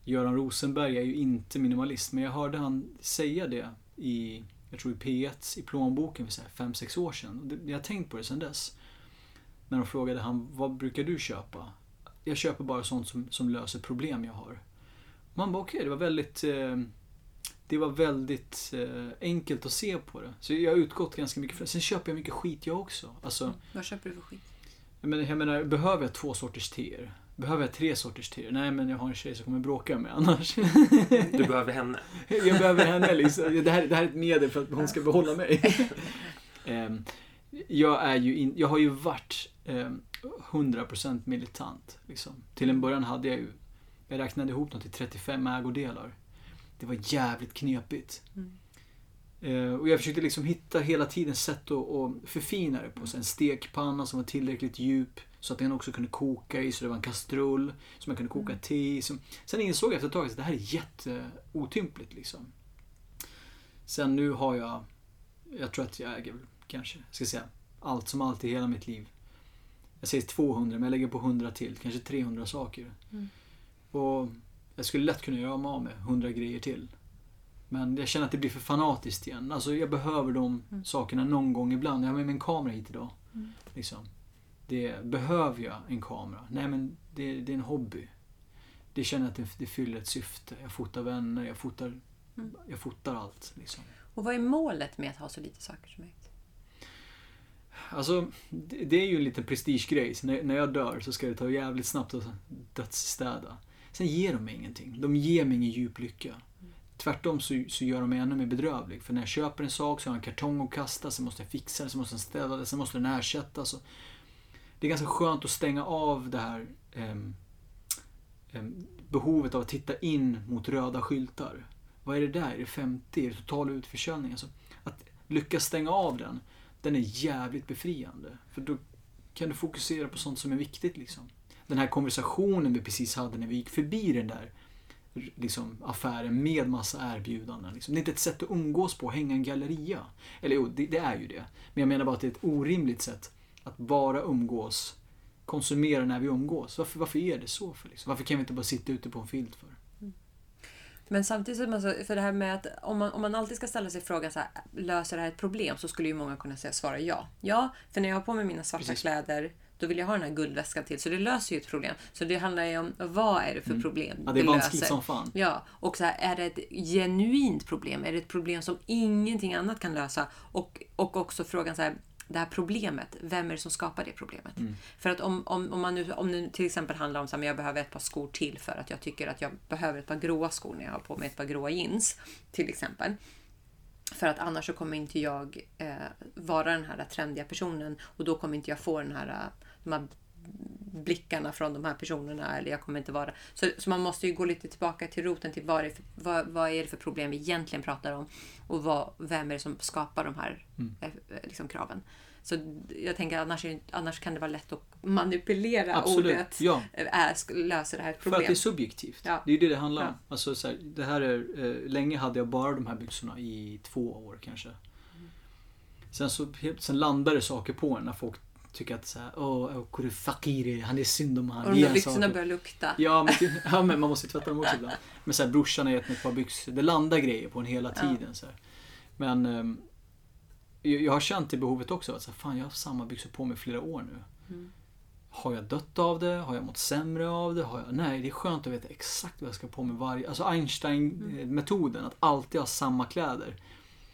Göran Rosenberg är ju inte minimalist, men jag hörde han säga det i, jag tror i P1 i plånboken för 5-6 år sedan. Jag har tänkt på det sedan dess. När de frågade han, vad brukar du köpa? Jag köper bara sånt som, som löser problem jag har. Man bara okej, det var väldigt eh, det var väldigt eh, enkelt att se på det. Så jag har utgått ganska mycket från det. Sen köper jag mycket skit jag också. Alltså, Vad köper du för skit? jag menar, jag menar, behöver jag två sorters teer? Behöver jag tre sorters teer? Nej, men jag har en tjej som kommer bråka med annars. Du behöver henne. jag behöver henne liksom. Det här, det här är ett medel för att hon ska behålla mig. Ehm, jag, är ju in, jag har ju varit ehm, 100% militant. Liksom. Till en början hade jag ju, jag räknade ihop något till 35 ägodelar. Det var jävligt knepigt. Mm. Eh, och jag försökte liksom hitta hela tiden sätt att, att förfina det på. Så en stekpanna som var tillräckligt djup så att den också kunde koka i. Så det var en kastrull som jag kunde koka te i. Som, sen insåg jag efter ett tag att det här är jätteotympligt. Liksom. Sen nu har jag, jag tror att jag äger kanske, ska säga, allt som allt i hela mitt liv. Jag säger 200 men jag lägger på 100 till, kanske 300 saker. Mm. Och jag skulle lätt kunna göra mig av med 100 grejer till. Men jag känner att det blir för fanatiskt igen. Alltså jag behöver de Mm. sakerna någon gång ibland. Jag har med mig en kamera hit idag. Mm. Liksom. Det, behöver jag en kamera? Nej men det, det är en hobby. Det känner jag att det, det fyller ett syfte. Jag fotar vänner, jag fotar, Mm. jag fotar allt. Liksom. Och vad är målet med att ha så lite saker som möjligt? Alltså, det, är ju en liten prestigegrej. Så när, när jag dör så ska det ta jävligt snabbt att dödsstäda. Sen ger de mig ingenting. De ger mig ingen djup lycka. Tvärtom så, så gör de mig ännu mer bedrövlig. För när jag köper en sak så har jag en kartong att kasta, sen måste jag fixa den, sen måste den städa den, sen måste den ersättas. Det är ganska skönt att stänga av det här eh, eh, behovet av att titta in mot röda skyltar. Vad är det där? Är det 50? Är det total utförsäljning? Alltså, att lyckas stänga av den, den är jävligt befriande. För då kan du fokusera på sånt som är viktigt. Liksom. Den här konversationen vi precis hade när vi gick förbi den där liksom, affären med massa erbjudanden. Liksom. Det är inte ett sätt att umgås på, hänga en galleria. Eller jo, det, det är ju det. Men jag menar bara att det är ett orimligt sätt att bara umgås, konsumera när vi umgås. Varför, varför är det så? För, liksom? Varför kan vi inte bara sitta ute på en filt för? Men samtidigt, så, alltså, för det här med att om man, om man alltid ska ställa sig frågan så här, löser det här ett problem? Så skulle ju många kunna säga svara ja. Ja, för när jag har på mig mina svarta Precis. kläder då vill jag ha den här guldväskan till. Så det löser ju ett problem. Så det handlar ju om vad är det för problem Ja, det är vanskligt löser. som fan. Ja, och så här, är det ett genuint problem? Är det ett problem som ingenting annat kan lösa? Och, och också frågan så här, det här problemet, vem är det som skapar det problemet? Mm. För att om, om, om, man nu, om det till exempel handlar om att jag behöver ett par skor till för att jag tycker att jag behöver ett par gråa skor när jag har på mig ett par gråa jeans. Till exempel. För att annars så kommer inte jag eh, vara den här trendiga personen och då kommer inte jag få den här, eh, de här blickarna från de här personerna. Eller jag kommer inte vara... Så, så man måste ju gå lite tillbaka till roten till vad, är det för, vad, vad är det för problem vi egentligen pratar om och vad, vem är det som skapar de här Mm. eh, liksom, kraven. Så jag tänker annars, det, annars kan det vara lätt att manipulera Absolut. ordet Ja, eh, sk- löser det här ett för att det är subjektivt. Ja. Det är ju det det handlar om. Ja. Alltså, så här, det här är, eh, länge hade jag bara de här byxorna i två år kanske. Sen, så, sen landade saker på en när folk tycker att så här, åh, oh, kore fakiri, han är synd om han. och de där byxorna saker." börjar lukta. Ja men, ja, men man måste ju tvätta dem också ibland. Men så här, brorsan har gett mig ett par byxor. Det landar grejer på en hela Ja. tiden. Så här. Men ehm, jag, jag har känt det behovet också. Att så här, fan, jag har haft samma byxor på mig flera år nu. Mm. Har jag dött av det? Har jag mått sämre av det? Har jag... Nej, det är skönt att veta exakt vad jag ska på mig varje... Alltså Einstein-metoden, att alltid ha samma kläder.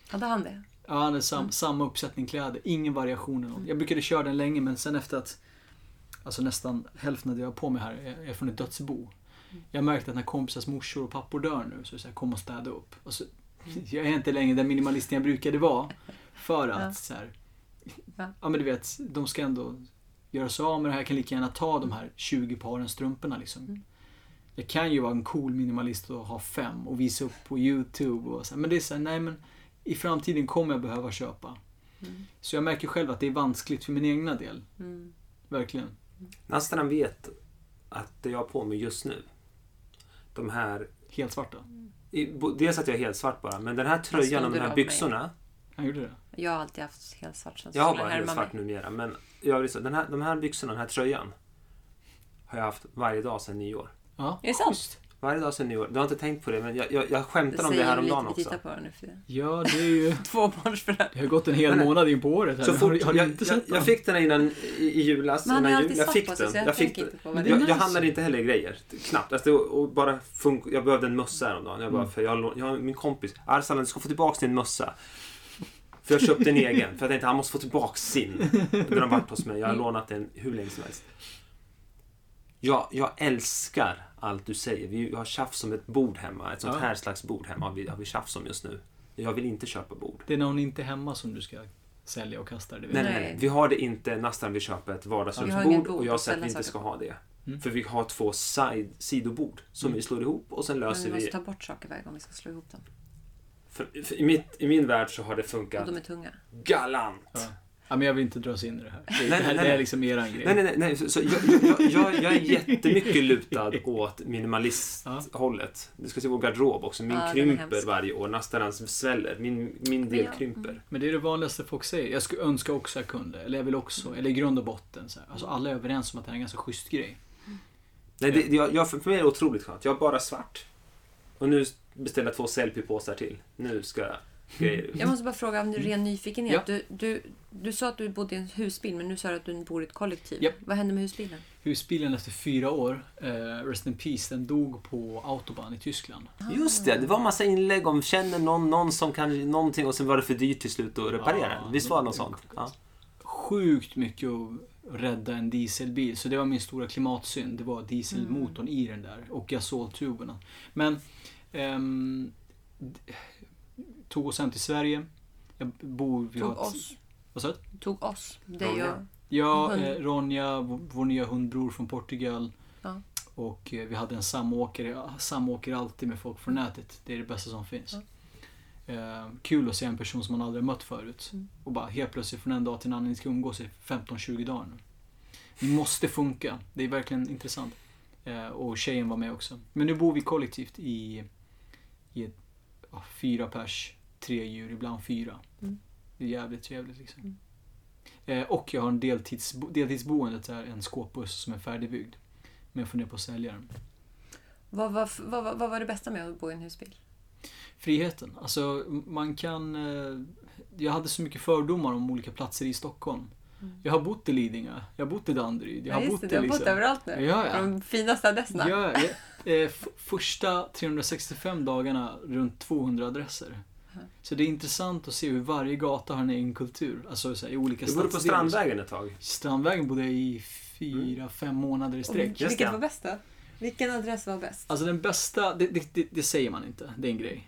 Hade han det? Ja, det är sam, Mm. samma uppsättning kläder. Ingen variation. något. Jag brukade köra den länge men sen efter att Alltså nästan hälften av det jag har på mig här är är från ett dödsbo. Jag märkte att när kompisars morsor och pappor dör nu så är det så här, kom och städa upp. Och så, jag är inte längre den minimalisten jag brukade vara. För att Ja. så här, Ja. ja men du vet, de ska ändå göra sig av med det här. Jag kan lika gärna ta de här 20 paren strumporna liksom. Mm. Jag kan ju vara en cool minimalist och ha fem och visa upp på YouTube och så här, Men det är så här, nej men i framtiden kommer jag behöva köpa. Mm. Så jag märker själv att det är vanskligt för min egna del. Mm. Verkligen. Nästan vet att det jag har på mig just nu, de här... Helt svarta. bo- Dels att jag är helt svart bara, men den här tröjan och de här av mig. byxorna. Han gjorde det? Jag har alltid haft helt svart. så Jag har bara helt svart mig. numera, men jag vill säga, den här, de här byxorna, den här tröjan, har jag haft varje dag sedan nyår. Ja. Är det sant? Varje dag sedan nyår. Du har inte tänkt på det, men jag, jag, jag Det skämtade om det säger häromdagen lite, vi också. tittar på den nu för det. Ja, det är ju... Tvåbarnsföräldrar. Det har gått en hel månad in på året här. Så har, fort, har du jag, inte jag, sett jag fick den innan i, i julas. Men har innan jul. Jag fick den. jag Jag, fick inte på vad det Jag, jag handlade inte heller grejer. Knappt. Alltså, och och bara fun- jag behövde en mössa häromdagen. Jag bara, Mm. för jag, har jag har min kompis. Arsalan, du ska få tillbaka din mössa. För jag köpte en egen. För jag tänkte han måste få tillbaka sin. Den har varit hos mig. Jag har lånat den hur länge som helst. Jag, jag älskar allt du säger. Vi har tjafs om ett bord hemma. Ett sånt Ja. här slags bord hemma har vi, har vi tjafs om just nu. Jag vill inte köpa bord. Det är när hon inte är hemma som du ska sälja och kasta det. Nej, nej, Nej. Vi har det inte. Nastan vill köpa ett Vi vardagsrumsbord bord och jag säger att vi inte ska ha det. Mm. För vi har två side, sidobord som Mm. vi slår ihop och sen Men löser vi måste vi. ta bort saker varje gång vi ska slå ihop dem. För, för i, mitt, I min värld så har det Och funkat de är tunga. galant. Ja. Ja, men jag vill inte dras in i det här. Det, Nej, det, här, nej, det är liksom eran grej. Nej, nej, nej. Så, så jag, jag, jag, jag är jättemycket lutad åt minimalisthållet. Det ska se vår garderob också. Min Ja, krymper varje år. Nästan hans sväller. Min, min del jag- krymper. Men det är det vanligaste folk säger. Jag skulle önska också att jag kunde. Eller jag vill också. Eller i grund och botten. Så här. Alltså alla är överens om att det här är en ganska schysst grej. Nej, det, jag, jag, för mig är det otroligt skönt. Jag har bara svart. Och nu beställer jag två selfie-påsar till. Nu ska grejer Jag måste bara fråga av ren nyfikenhet. Ja. Du, du, du sa att du bodde i en husbil, men nu sa du att du bor i ett kollektiv. Japp. Vad hände med husbilen? Husbilen efter fyra år, eh, Rest in Peace, den dog på Autobahn i Tyskland. Just det, det var massa inlägg om känner någon, någon som kan någonting och sen var det för dyrt till slut att reparera Ja, den. Visst var det något sånt? Ja. Sjukt mycket att rädda en dieselbil. Så det var min stora klimatsynd. Det var dieselmotorn i den där och gasoltuberna. Men ehm, tog oss hem till Sverige. Jag bor... Vi Tog har ett- oss. Vad sa du? Tog oss. Dig Ronja. och... Ja, eh, Ronja, vår nya hundbror från Portugal. Ja. Och eh, vi hade en samåkare. Jag samåker alltid med folk från nätet. Det är det bästa som finns. Eh, kul att se en person som man aldrig mött förut. Mm. Och bara helt plötsligt från en dag till en annan, ni ska umgås i 15-20 dagar nu. Det måste funka. Det är verkligen intressant. Eh, och tjejen var med också. Men nu bor vi kollektivt i, i ett, ja, fyra pers, tre djur, ibland fyra. Mm. Det är jävligt trevligt liksom. Mm. Eh, och jag har en deltidsbo, deltidsboendet, där, en skåpbuss som är färdigbyggd. Men jag funderar på att sälja den. Vad, vad, vad, vad, vad var det bästa med att bo i en husbil? Friheten. Alltså man kan... Eh, jag hade så mycket fördomar om olika platser i Stockholm. Mm. Jag har bott i Lidingö, jag har bott i Danderyd, jag har ja, bott just i det, du har bott liksom... överallt nu. Ja, ja. De finaste adresserna. Ja, ja, eh, första 365 dagarna runt 200 adresser. Så det är intressant att se hur varje gata har en egen kultur. Alltså så här, i olika Du bodde på. Strandvägen ett tag. Strandvägen bodde jag i fyra, fem månader i Och sträck. Just vilket var bäst då? Vilken adress var bäst? Alltså den bästa, det, det, det, det säger man inte. Det är en grej.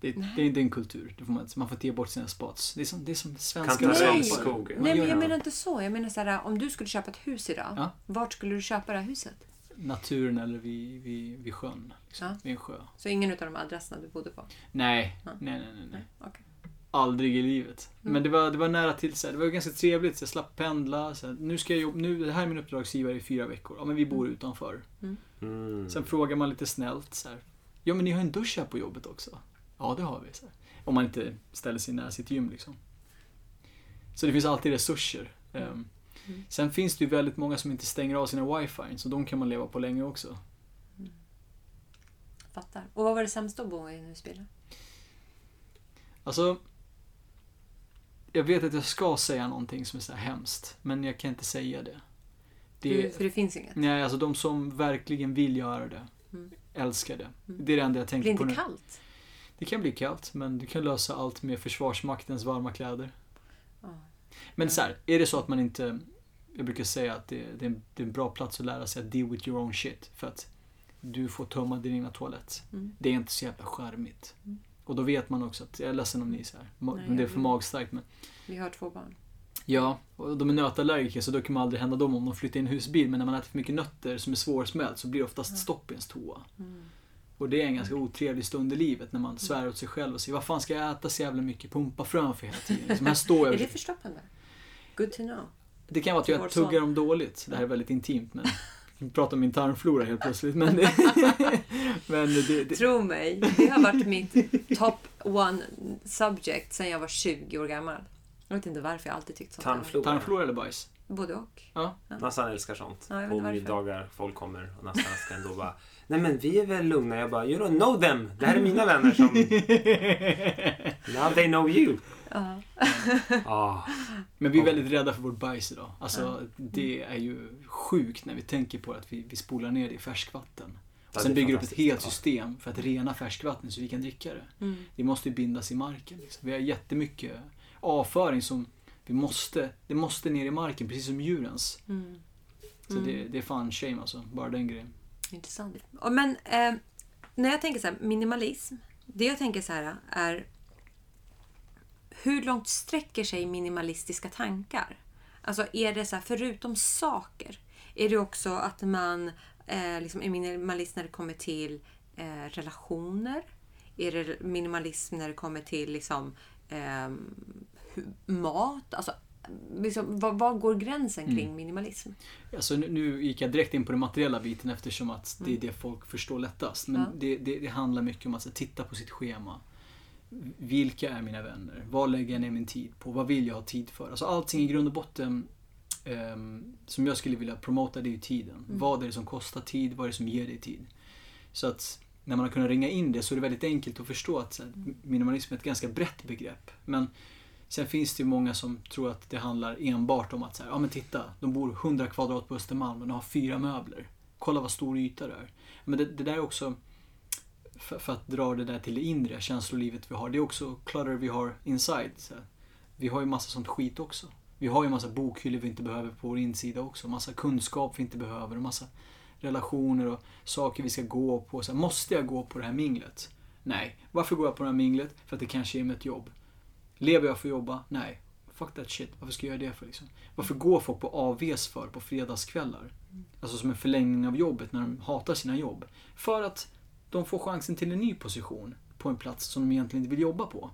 Det, det, är- det är en kultur. Det får man, inte- man får inte ge bort sina spots. Det är som, det är som svenska Nej, men jag menar inte så. Jag menar så här, om du skulle köpa ett hus idag, Ja. vart skulle du köpa det här huset? Naturen eller vid, vid, vid sjön. Liksom, Ja. Vid en sjö. Så ingen av de adresserna du bodde på? Nej, Ja. nej, nej, nej. nej. Okej. Aldrig i livet. Mm. Men det var, det var nära till. Så här, det var ganska trevligt. Så jag slapp pendla. Så här, nu ska jag jobba, nu, det här är min uppdragsgivare i fyra veckor. Ja, men vi bor utanför. Mm. Sen frågar man lite snällt så här. Ja, men ni har en dusch här på jobbet också. Ja, det har vi. Så här. Om man inte ställer sig nära sitt gym liksom. Så det finns alltid resurser. Ehm, Mm. Sen finns det ju väldigt många som inte stänger av sina wifi, så de kan man leva på länge också. Fattar. Och vad var det sämsta att bo i en husbil? Alltså, jag vet att jag ska säga någonting som är så här hemskt, men jag kan inte säga det. Du, det för det finns inget. nej, alltså de som verkligen vill göra det, Mm. älskar det. Mm. Det är det enda jag Blir tänker det på inte nu. kallt? Det kan bli kallt, men du kan lösa allt med Försvarsmaktens varma kläder. Men så här, är det så att man inte... Jag brukar säga att det, det, är en, det är en bra plats att lära sig att deal with your own shit. För att du får tömma din egna toalett. Mm. Det är inte så jävla charmigt. Mm. Och då vet man också att, jag är ledsen om ni är så här, Nej, men det är för magstarkt. Men, Vi har två barn. ja, och de är nötallergiker så då kan man aldrig hända dem om de flyttar in i husbil. Men när man äter för mycket nötter som är svårsmält så blir det oftast stopp i ens toa. Mm. Och det är en ganska otrevlig stund i livet när man svär åt sig själv och säger vad fan ska jag äta så jävla mycket pumpafrön för hela tiden? Liksom, här står jag Är det förstoppande? Good to know. Det kan vara att jag tuggar dem dåligt. Det här är väldigt intimt men vi pratar om min tarmflora helt plötsligt. Men det, men det, det, Tro mig, det har varit mitt top one subject sedan jag var 20 år gammal. Jag vet inte varför jag alltid tyckt sånt. Tarmflora. Tarmflora eller bajs? Både och. Ja. Nassan älskar sånt. Ja, på middagar, folk kommer och Nassan ska ändå bara Nej men vi är väl lugna. Jag bara You don't know them. Det här är mina vänner som... Now they know you. Ja. Ah, Men vi är väldigt rädda för vårt bajs idag. Alltså, det är ju sjukt när vi tänker på att vi, vi spolar ner det i färskvatten. Och sen bygger upp ett helt system för att rena färskvatten så vi kan dricka det. Mm. Det måste ju bindas i marken. Liksom. Vi har jättemycket avföring som vi måste, det måste ner i marken, precis som djurens. Mm. Så det, det är fan shame alltså, bara den grejen. Intressant. Och Men eh, när jag tänker så här, minimalism. Det jag tänker så här är hur långt sträcker sig minimalistiska tankar? Alltså är det så här, förutom saker, är det också att man eh, liksom är minimalist när det kommer till eh, relationer? Är det minimalism när det kommer till liksom, eh, mat? Alltså, liksom, var, var går gränsen kring minimalism? Alltså, nu, nu gick jag direkt in på den materiella biten eftersom att det är det folk förstår lättast. Men Ja. det, det, det handlar mycket om att titta på sitt schema. Vilka är mina vänner? Vad lägger jag ner min tid på? Vad vill jag ha tid för? Alltså allting i grund och botten ehm, som jag skulle vilja promota det är ju tiden. Vad är det som kostar tid? Vad är det som ger dig tid? Så att när man har kunnat ringa in det så är det väldigt enkelt att förstå att så här, minimalism är ett ganska brett begrepp. Men sen finns det ju många som tror att det handlar enbart om att så här, ja men titta, de bor 100 kvadrat på Östermalm och de har fyra möbler. Kolla vad stor yta det är. Men det, det där är också, för, för att dra det där till det inre känslolivet vi har, det är också clutter vi har inside. Så. Vi har ju massa sånt skit också. Vi har ju massa bokhyllor vi inte behöver på vår insida också. Massa kunskap vi inte behöver och massa relationer och saker vi ska gå på. Så här, måste jag gå på det här minglet? Nej. Varför går jag på det här minglet? För att det kanske ger mig ett jobb. Lever jag för att jobba? Nej. Fuck that shit. Varför ska jag göra det för liksom? Varför går folk på AVs för på fredagskvällar? Alltså som en förlängning av jobbet när de hatar sina jobb. För att de får chansen till en ny position på en plats som de egentligen inte vill jobba på.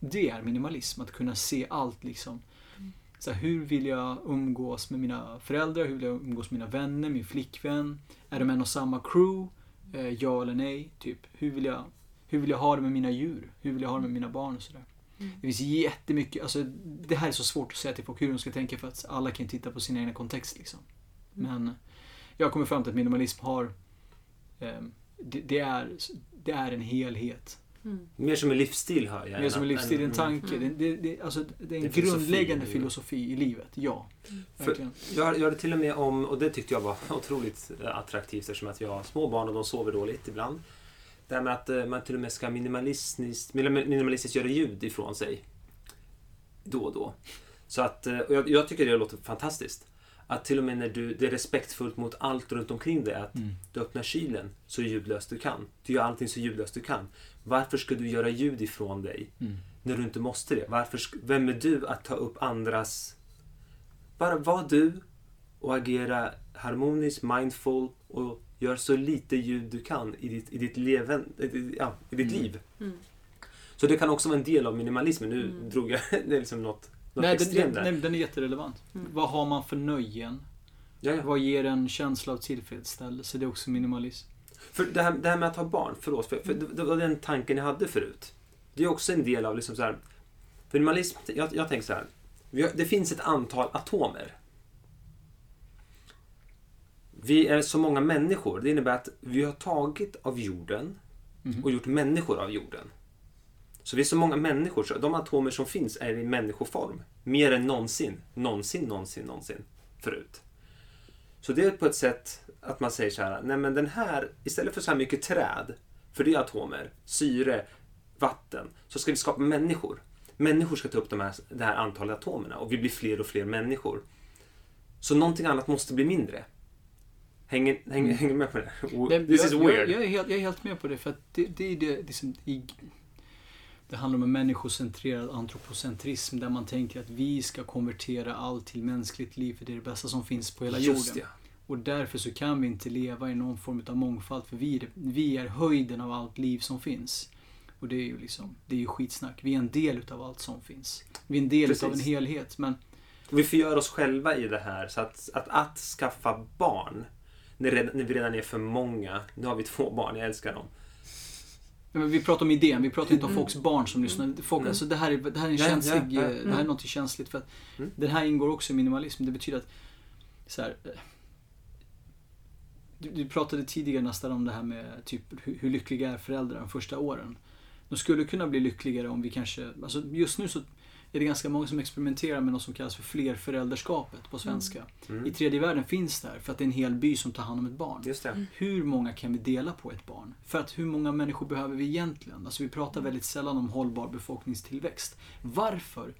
Det är minimalism, att kunna se allt liksom. Så här, hur vill jag umgås med mina föräldrar? Hur vill jag umgås med mina vänner? Min flickvän? Är de en och samma crew? Eh, ja eller nej? Typ, hur vill, jag, hur vill jag ha det med mina djur? Hur vill jag ha det med mina barn och sådär? Det finns jättemycket, alltså det här är så svårt att säga till folk hur de ska tänka för att alla kan titta på sin egen kontext liksom. Men jag kommer fram till att minimalism har, eh, det, det, är, det är en helhet. mer som en livsstil hör jag. Är som en livsstil, en Mm. tanke. Det, det, det, alltså, det är en Det är filosofi, grundläggande ju. filosofi i livet, ja. För- Verkligen. Jag gör det till och med om, och det tyckte jag var otroligt attraktivt eftersom att vi har små barn och de sover dåligt ibland. Det här med att eh, man till och med ska minimalistiskt, minimalistiskt göra ljud ifrån sig. Då och då. Så att, eh, och jag, jag tycker det låter fantastiskt. Att till och med när du, det är respektfullt mot allt runt omkring dig. Att Mm. du öppnar kylen så ljudlöst du kan. Du gör allting så ljudlöst du kan. Varför ska du göra ljud ifrån dig Mm. när du inte måste det? Varför, vem är du att ta upp andras... Bara var du och agera harmoniskt, mindful och gör så lite ljud du kan i ditt, i ditt, leven, i ditt- ja, i ditt Mm. liv. Mm. Så det kan också vara en del av minimalismen. Nu Mm. drog jag det är liksom något, något Nej, den, den, nej, den är jätterelevant. Mm. Vad har man för nöjen? Ja, ja. Vad ger en känsla av tillfredsställelse? Det är också minimalism. För det här, det här med att ha barn, förlåt, för, för det, det var den tanken jag hade förut. Det är också en del av liksom så här, minimalism, jag, jag tänker så här. Vi har, det finns ett antal atomer. Vi är så många människor. Det innebär att vi har tagit av jorden Mhm. och gjort människor av jorden. Så vi är så många människor, så de atomer som finns är i människoform. Mer än någonsin, någonsin, någonsin, någonsin förut. Så det är på ett sätt att man säger så här, nej men den här, istället för så här mycket träd, för det är atomer, syre, vatten, så ska vi skapa människor. Människor ska ta upp de här, det här antalet atomerna och vi blir fler och fler människor. Så någonting annat måste bli mindre. Hänger, hänger, hänger med på det? This jag, is weird. Jag, jag, är helt, jag är helt med på det. För att det, det är det, liksom, i, det handlar om en människocentrerad antropocentrism där man tänker att vi ska konvertera allt till mänskligt liv för det är det bästa som finns på hela Just jorden. det. Och därför så kan vi inte leva i någon form av mångfald för vi är, vi är höjden av allt liv som finns. Och det är ju liksom, det är ju skitsnack. Vi är en del utav allt som finns. Vi är en del utav en Precis. helhet. Men Vi förgör oss själva i det här. Så att, att, att skaffa barn, när, när vi redan är för många. Nu har vi två barn, jag älskar dem. Men vi pratar om idén, vi pratar inte om Mm. folks barn som lyssnar. Folk, Mm. alltså, det, här är, det här är en Ja, känslig, ja, eh, ja. det här är något känsligt för att Mm. den här ingår också i minimalism. Det betyder att så här, eh, du, du pratade tidigare nästan om det här med typ hur, hur lyckliga är föräldrar de första åren. De skulle kunna bli lyckligare om vi kanske, alltså just nu så är det ganska många som experimenterar med något som kallas för flerföräldraskapet på svenska. Mm. I tredje världen finns det här för att det är en hel by som tar hand om ett barn. Just det. Hur många kan vi dela på ett barn? För att hur många människor behöver vi egentligen? Alltså vi pratar väldigt sällan om hållbar befolkningstillväxt. Varför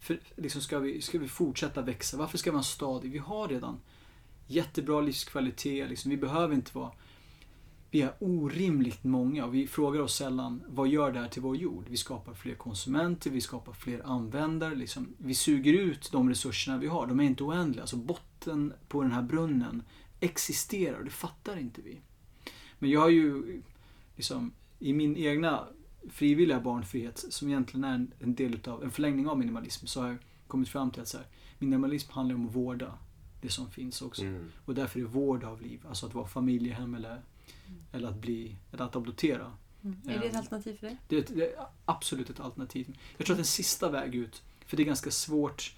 för, liksom ska, vi, ska vi fortsätta växa? Varför ska vi ha en stad? Vi har redan jättebra livskvalitet. Liksom. Vi behöver inte vara... Vi är orimligt många och vi frågar oss sällan vad gör det här till vår jord? Vi skapar fler konsumenter, vi skapar fler användare. Liksom. Vi suger ut de resurserna vi har. De är inte oändliga. Alltså botten på den här brunnen existerar och det fattar inte vi. Men jag har ju liksom i min egna frivilliga barnfrihet som egentligen är en, en del utav, en förlängning av minimalism så har jag kommit fram till att så här, minimalism handlar om att vårda det som finns också. Mm. Och därför är vård av liv, alltså att vara familjehem eller, eller att bli, eller att adoptera. Mm. Är det ett alternativ för dig? Det är, ett, det är absolut ett alternativ. Jag tror att en sista väg ut, för det är ganska svårt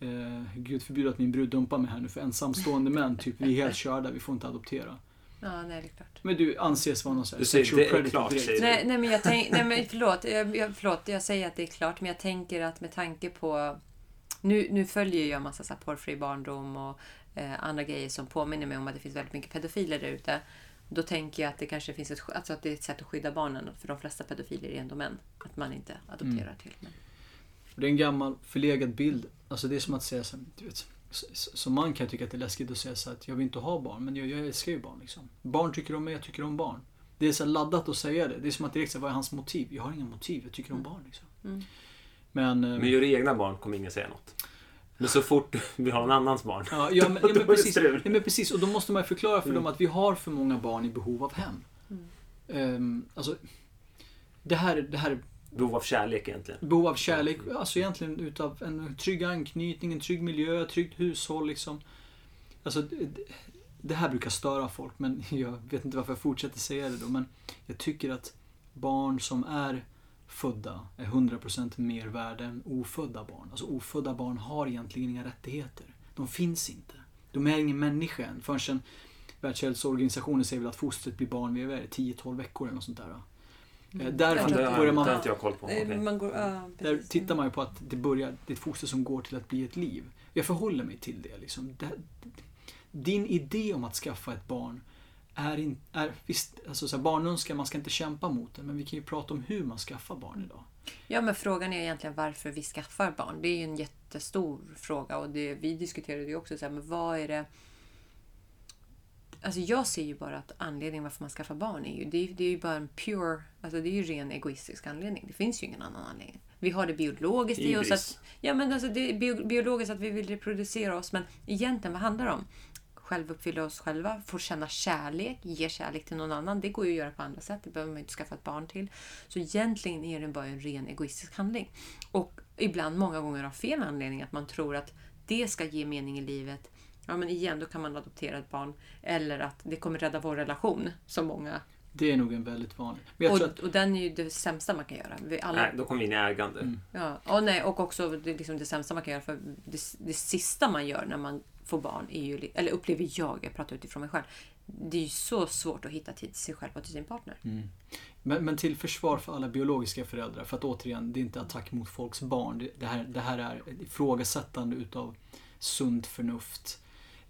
eh, Gud förbjude att min brud dumpar mig här nu för ensamstående män, typ vi är helt körda, vi får inte adoptera. Ja, nej, det är klart. Men du anses vara någon sån här Du säger, det är klart, direkt. säger du. Nej, nej, men jag tänk, nej, men förlåt, jag, jag, förlåt, jag säger att det är klart, men jag tänker att med tanke på... Nu, nu följer jag massa så här porrfri barndom och eh, andra grejer som påminner mig om att det finns väldigt mycket pedofiler där ute. Då tänker jag att det kanske finns ett, alltså att det är ett sätt att skydda barnen, för de flesta pedofiler är ändå män. Att man inte adopterar till män. Det är en gammal förlegad bild. Alltså det är som att säga så, här, du vet, som man kan jag tycka att det är läskigt att säga så här att jag vill inte ha barn, men jag, jag älskar ju barn liksom. Barn tycker om mig, jag tycker om barn. Det är så laddat att säga det. Det är som att direkt säga, vad är hans motiv? Jag har inga motiv, jag tycker om barn liksom. Mm. Men... eh, Men gör du egna barn kommer ingen säga något. Men så fort vi har någon annans barn. Ja, ja, men, ja, men, precis, ja, men precis. Och då måste man ju förklara för Mm. dem att vi har för många barn i behov av hem. Ehm, alltså, det här, det här är Behov av kärlek egentligen. behov av kärlek, alltså egentligen utav en trygg anknytning, en trygg miljö, ett tryggt hushåll liksom. Alltså, det, det här brukar störa folk, men jag vet inte varför jag fortsätter säga det då, men jag tycker att barn som är födda är 100% mer värda än ofödda barn. Alltså ofödda barn har egentligen inga rättigheter. De finns inte. De är ingen människa än. Förrän Världshälsoorganisationen säger väl att fostret blir barn vid vad är det, 10-12 veckor eller något sånt där. Eh, Därifrån Det har börjar det man inte jag koll på. Eh, Okej. Man går, ja, där tittar man ju på att det börjar, det är ett foster som går till att bli ett liv. Jag förhåller mig till det. Liksom. det din idé om att skaffa ett barn är, in, är visst, alltså så här, barnönskan, man ska inte kämpa mot den, men vi kan ju prata om hur man skaffar barn idag. Ja, men frågan är egentligen varför vi skaffar barn. Det är ju en jättestor fråga och det, vi diskuterade ju också så här, men vad är det... Alltså jag ser ju bara att anledningen varför man skaffar barn är ju, det är, det är ju bara en pure, alltså det är ju ren egoistisk anledning. Det finns ju ingen annan anledning. Vi har det biologiskt i oss att, ja men alltså det är bio, biologiskt att vi vill reproducera oss, men egentligen vad handlar det om? Självuppfylla oss själva, få känna kärlek, ge kärlek till någon annan. Det går ju att göra på andra sätt, det behöver man ju inte skaffa ett barn till. Så egentligen är det bara en ren egoistisk handling. Och ibland, många gånger av fel anledning, att man tror att det ska ge mening i livet. Ja men igen, då kan man adoptera ett barn. Eller att det kommer rädda vår relation, som många. Det är nog en väldigt vanlig. Men jag Och, tror att, och den är ju det sämsta man kan göra. Vi alla, Nej, då kommer vi in i ägande. Mm. ja, och, nej, och också det, är liksom det sämsta man kan göra. För det, det sista man gör när man får barn, är ju, eller upplever jag, jag pratar utifrån mig själv. Det är ju så svårt att hitta tid till sig själv och till sin partner. mm. men, men till försvar för alla biologiska föräldrar, för att återigen, det är inte attack mot folks barn. Det, det, här, det här är ett ifrågasättande utav sunt förnuft.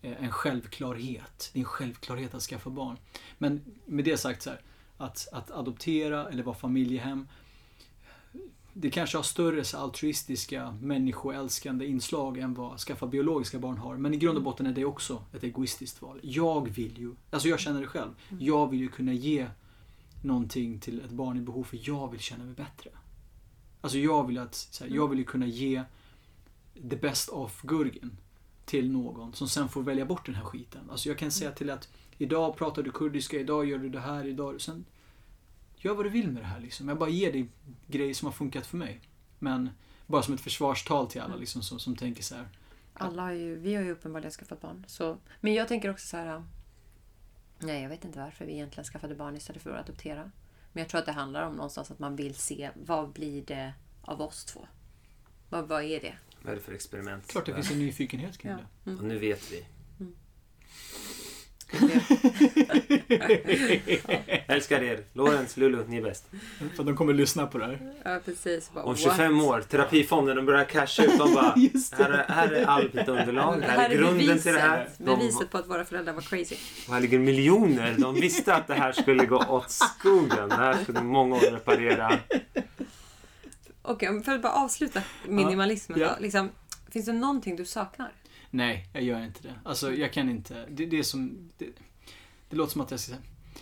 Eh, en självklarhet. Det är en självklarhet att skaffa barn. Men med det sagt så här, att, att adoptera eller vara familjehem det kanske har större så altruistiska, människoälskande inslag än vad skaffa biologiska barn har. Men i grund och botten är det också ett egoistiskt val. Jag vill ju, alltså jag känner det själv, jag vill ju kunna ge någonting till ett barn i behov för jag vill känna mig bättre. Alltså jag vill att, så här, jag vill ju kunna ge the best of gurgen till någon som sen får välja bort den här skiten. Alltså jag kan säga till att idag pratar du kurdiska, idag gör du det här, idag... Sen, gör vad du vill med det här liksom. Jag bara ger dig grejer som har funkat för mig. Men bara som ett försvarstal till alla liksom, som, som tänker så här. Alla har ju, vi har ju uppenbarligen skaffat barn. Så, men jag tänker också så här. Nej, jag vet inte varför vi egentligen skaffade barn istället för att adoptera. Men jag tror att det handlar om någonstans att man vill se vad blir det av oss två? Vad, vad är det? Vad är det för experiment? Klart det finns en nyfikenhet kring Ja. det. Och nu vet vi. Älskar er. Lorenz, Lulu, ni är bäst. För de kommer lyssna på det här. Ja, precis. Bara, Om 25 what? år, terapifonden, de börjar casha ut. De bara, här är, här är allt mitt underlag. Det Här är grunden beviset, till det här. De, beviset på att våra föräldrar var crazy. och här ligger miljoner. De visste att det här skulle gå åt skogen. Det här skulle många år reparera. Okej, okay, för att bara avsluta minimalismen Ja. då. Liksom, finns det någonting du saknar? Nej, jag gör inte det. Alltså, jag kan inte. Det, det är som... Det, det låter som att jag ska...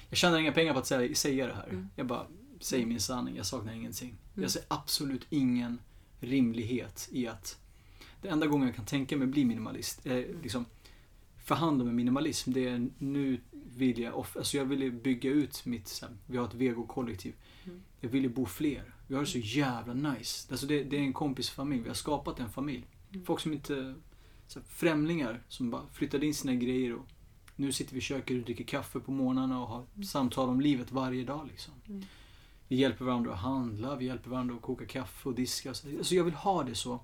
Jag tjänar inga pengar på att säga, säga det här. Mm. Jag bara säger min sanning. Jag saknar ingenting. Mm. Jag ser absolut ingen rimlighet i att... Det enda gången jag kan tänka mig bli minimalist, eh, liksom förhandla med minimalism, det är nu vill jag... Alltså jag vill bygga ut mitt... Vi har ett vegokollektiv. Mm. Jag vill ju bo fler. Vi har det så jävla nice. Alltså det, det är en kompisfamilj. Vi har skapat en familj. Mm. Folk som inte... Så här, främlingar som bara flyttade in sina grejer och nu sitter vi i köket och dricker kaffe på morgnarna och har samtal om livet varje dag. Liksom. Mm. Vi hjälper varandra att handla, vi hjälper varandra att koka kaffe och diska. så. Alltså jag vill ha det så.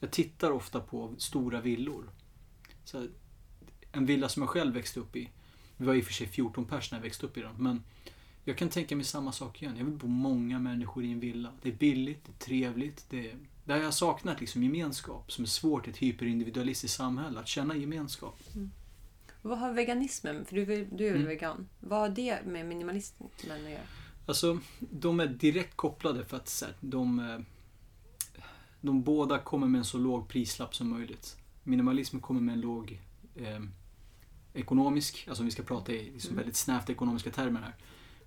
Jag tittar ofta på stora villor. Så här, en villa som jag själv växte upp i. Vi var i och för sig 14 pers när jag växte upp i den. Men jag kan tänka mig samma sak igen. Jag vill bo många människor i en villa. Det är billigt, det är trevligt. Det är, där jag har saknat liksom gemenskap som är svårt i ett hyperindividualistiskt samhälle. Att känna gemenskap. Vad har veganismen, för du, du är väl Mm. vegan, vad har det med minimalismen att göra? Alltså, de är direkt kopplade för att här, de, eh, de båda kommer med en så låg prislapp som möjligt. Minimalism kommer med en låg eh, ekonomisk, alltså om vi ska prata i liksom Mm. väldigt snävt ekonomiska termer här.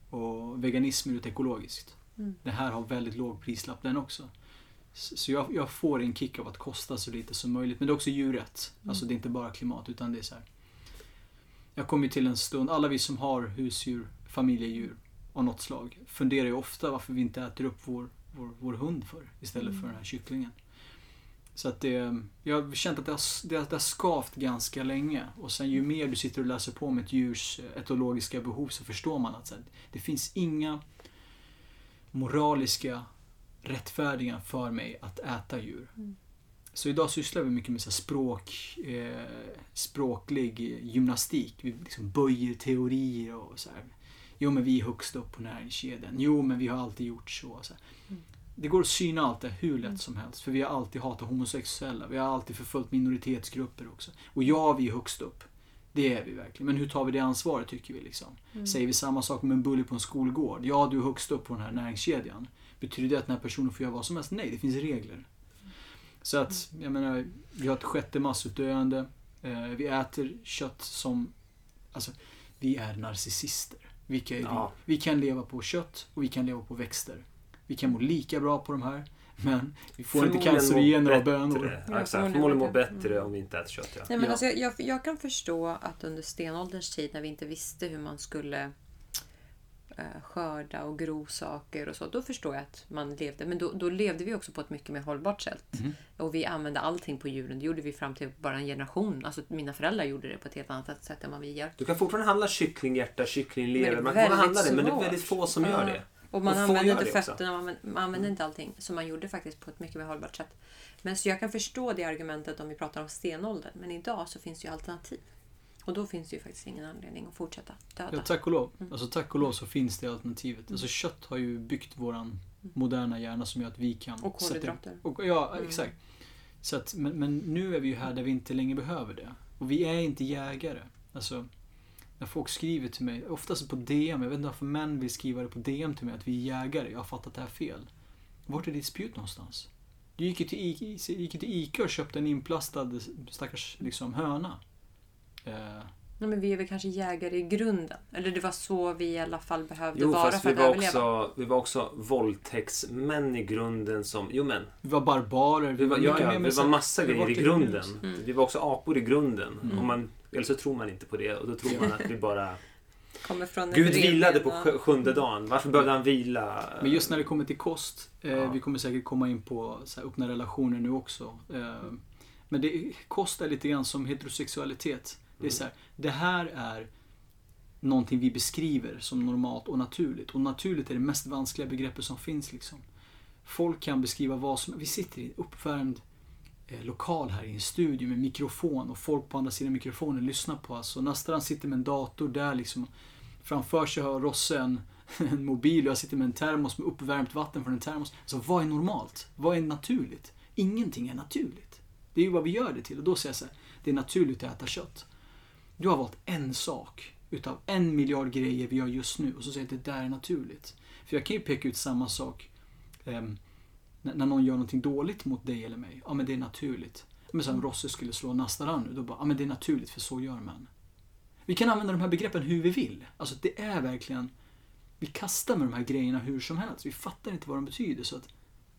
Och veganism är ut ekologiskt. Mm. Det här har väldigt låg prislapp den också. Så jag, jag får en kick av att kosta så lite som möjligt. Men det är också djurrätt. Mm. Alltså det är inte bara klimat utan det är så här. Jag kommer till en stund, alla vi som har husdjur, familjedjur av något slag funderar ju ofta varför vi inte äter upp vår, vår, vår hund för istället för Mm. den här kycklingen. Så att det, jag har känt att det har, det, har, det har skavt ganska länge. Och sen ju mer du sitter och läser på om ett djurs eh, etologiska behov så förstår man att så här, det finns inga moraliska rättfärdiga för mig att äta djur. Mm. Så idag sysslar vi mycket med så språk, eh, språklig gymnastik. Vi liksom böjer teorier och så här. Jo, men vi är högst upp på näringskedjan. Jo, men vi har alltid gjort så. så. Mm. Det går att syna allt det hur lätt Mm. som helst. För vi har alltid hatat homosexuella. Vi har alltid förföljt minoritetsgrupper också. Och ja, vi är högst upp. Det är vi verkligen. Men hur tar vi det ansvaret tycker vi liksom? Mm. Säger vi samma sak om en bully på en skolgård? Ja, du är högst upp på den här näringskedjan. Betyder det att den här personen får göra vad som helst? Nej, det finns regler. Så att, jag menar, vi har ett sjätte massutdöende. Eh, vi äter kött som... Alltså, vi är narcissister. Vilka är Ja. vi? Vi kan leva på kött och vi kan leva på växter. Vi kan må lika bra på de här, men vi får inte cancerogener av bönor. Ja, Ja, exakt. förmodligen Förmodligen må bättre. Mm. om vi inte äter kött. Ja. Nej, men Ja. alltså, jag, jag kan förstå att under stenålderns tid när vi inte visste hur man skulle skörda och gro saker och så. Då förstår jag att man levde. Men då, då levde vi också på ett mycket mer hållbart sätt. Mhm. Och vi använde allting på djuren. Det gjorde vi fram till bara en generation. Alltså mina föräldrar gjorde det på ett helt annat sätt än vad vi gör. Du kan fortfarande handla kycklinghjärta, kycklinglever. Man kan handla det, men det är väldigt få som gör Ja. det. Och man Och använde inte fötterna, man man använde inte allting. Så man gjorde faktiskt på ett mycket mer hållbart sätt. Men så jag kan förstå det argumentet om vi pratar om stenåldern. Men idag så finns det ju alternativ. Och då finns det ju faktiskt ingen anledning att fortsätta döda. Ja, tack och lov. Mm. Alltså tack och lov så finns det alternativet. Alltså kött har ju byggt våran moderna hjärna som gör att vi kan... Och sätta- kolhydrater. Och, ja, Mm. exakt. Så att, men, men nu är vi ju här där vi inte längre behöver det. Och vi är inte jägare. Alltså, när folk skriver till mig, oftast på DM, jag vet inte varför män vill skriva det på DM till mig att vi är jägare. Jag har fattat det här fel. Vart är ditt spjut någonstans? Du gick ju till gick till Ica och köpte en inplastad stackars liksom, höna. Eh, Nej, men vi är väl kanske jägare i grunden. Eller det var så vi i alla fall behövde Jo, vara fast för vi att var, överleva. också, vi var också våldtäktsmän i grunden som... Jo men, vi var barbarer. vi var, ja, ja, vi var massa vi grejer i varit grunden. Mm. Vi var också apor i grunden. Mm. Om man, eller så tror man inte på det och då tror man att vi bara... Kommer från Gud vilade på och- sjunde dagen. Varför behövde han vila? Men just när det kommer till kost, eh, Ja. vi kommer säkert komma in på så här, öppna relationer nu också. Eh, men det, kost är lite grann som heterosexualitet. Det är så här, det här är någonting vi beskriver som normalt och naturligt. Och naturligt är det mest vanskliga begreppet som finns liksom. Folk kan beskriva vad som Vi sitter i en uppvärmd eh, lokal här i en studio med mikrofon och folk på andra sidan mikrofonen lyssnar på oss. Och Nastran sitter med en dator där liksom. Framför sig har Rosse en, en mobil och jag sitter med en termos med uppvärmt vatten från en termos. Så vad är normalt? Vad är naturligt? Ingenting är naturligt. Det är ju vad vi gör det till. Och då säger jag så här, det är naturligt att äta kött. Du har valt en sak utav en miljard grejer vi gör just nu och så säger att det där är naturligt. För jag kan ju peka ut samma sak eh, när, någon gör någonting dåligt mot dig eller mig. Ja men det är naturligt. Men som Rosse skulle slå Nastaran nu, då bara, ja men det är naturligt för så gör man. Vi kan använda de här begreppen hur vi vill. Alltså det är verkligen, vi kastar med de här grejerna hur som helst. Vi fattar inte vad de betyder. Så att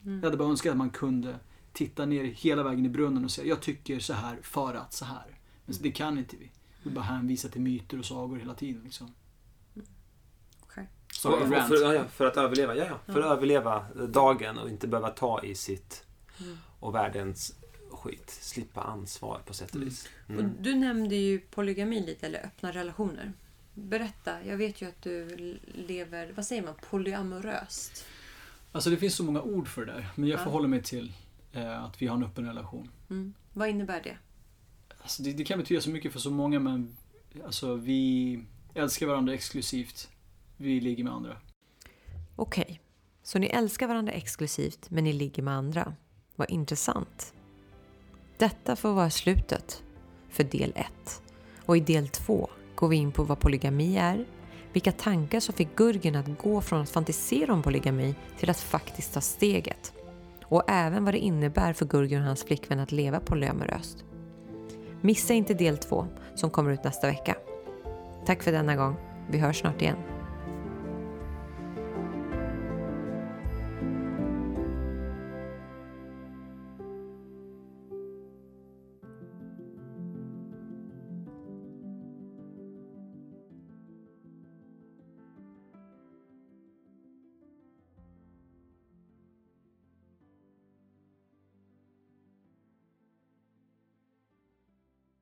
Mm. Jag hade bara önskat att man kunde titta ner hela vägen i brunnen och säga jag tycker så här för att så här. Men det kan inte vi. Vi bara hänvisar till myter och sagor hela tiden. Liksom. Så en för, för, ja, för att överleva, ja, ja. För att överleva dagen och inte behöva ta i sitt Mm. och världens skit. Slippa ansvar på sätt och vis. Och Mm. du nämnde ju polygami lite, eller öppna relationer. Berätta, jag vet ju att du lever, vad säger man, polyamoröst. Alltså det finns så många ord för det där. Men jag Ja. förhåller mig till eh, att vi har en öppen relation. Mm. Vad innebär det? Alltså det, det kan betyda så mycket för så många men alltså vi älskar varandra exklusivt. Vi ligger med andra. Okej, så ni älskar varandra exklusivt men ni ligger med andra. Vad intressant. Detta får vara slutet för del 1. Och i del 2 går vi in på vad polygami är, vilka tankar som fick Gurgen att gå från att fantisera om polygami till att faktiskt ta steget. Och även vad det innebär för Gurgen och hans flickvän att leva polyamoröst. Missa inte del 2 som kommer ut nästa vecka. Tack för denna gång. Vi hörs snart igen.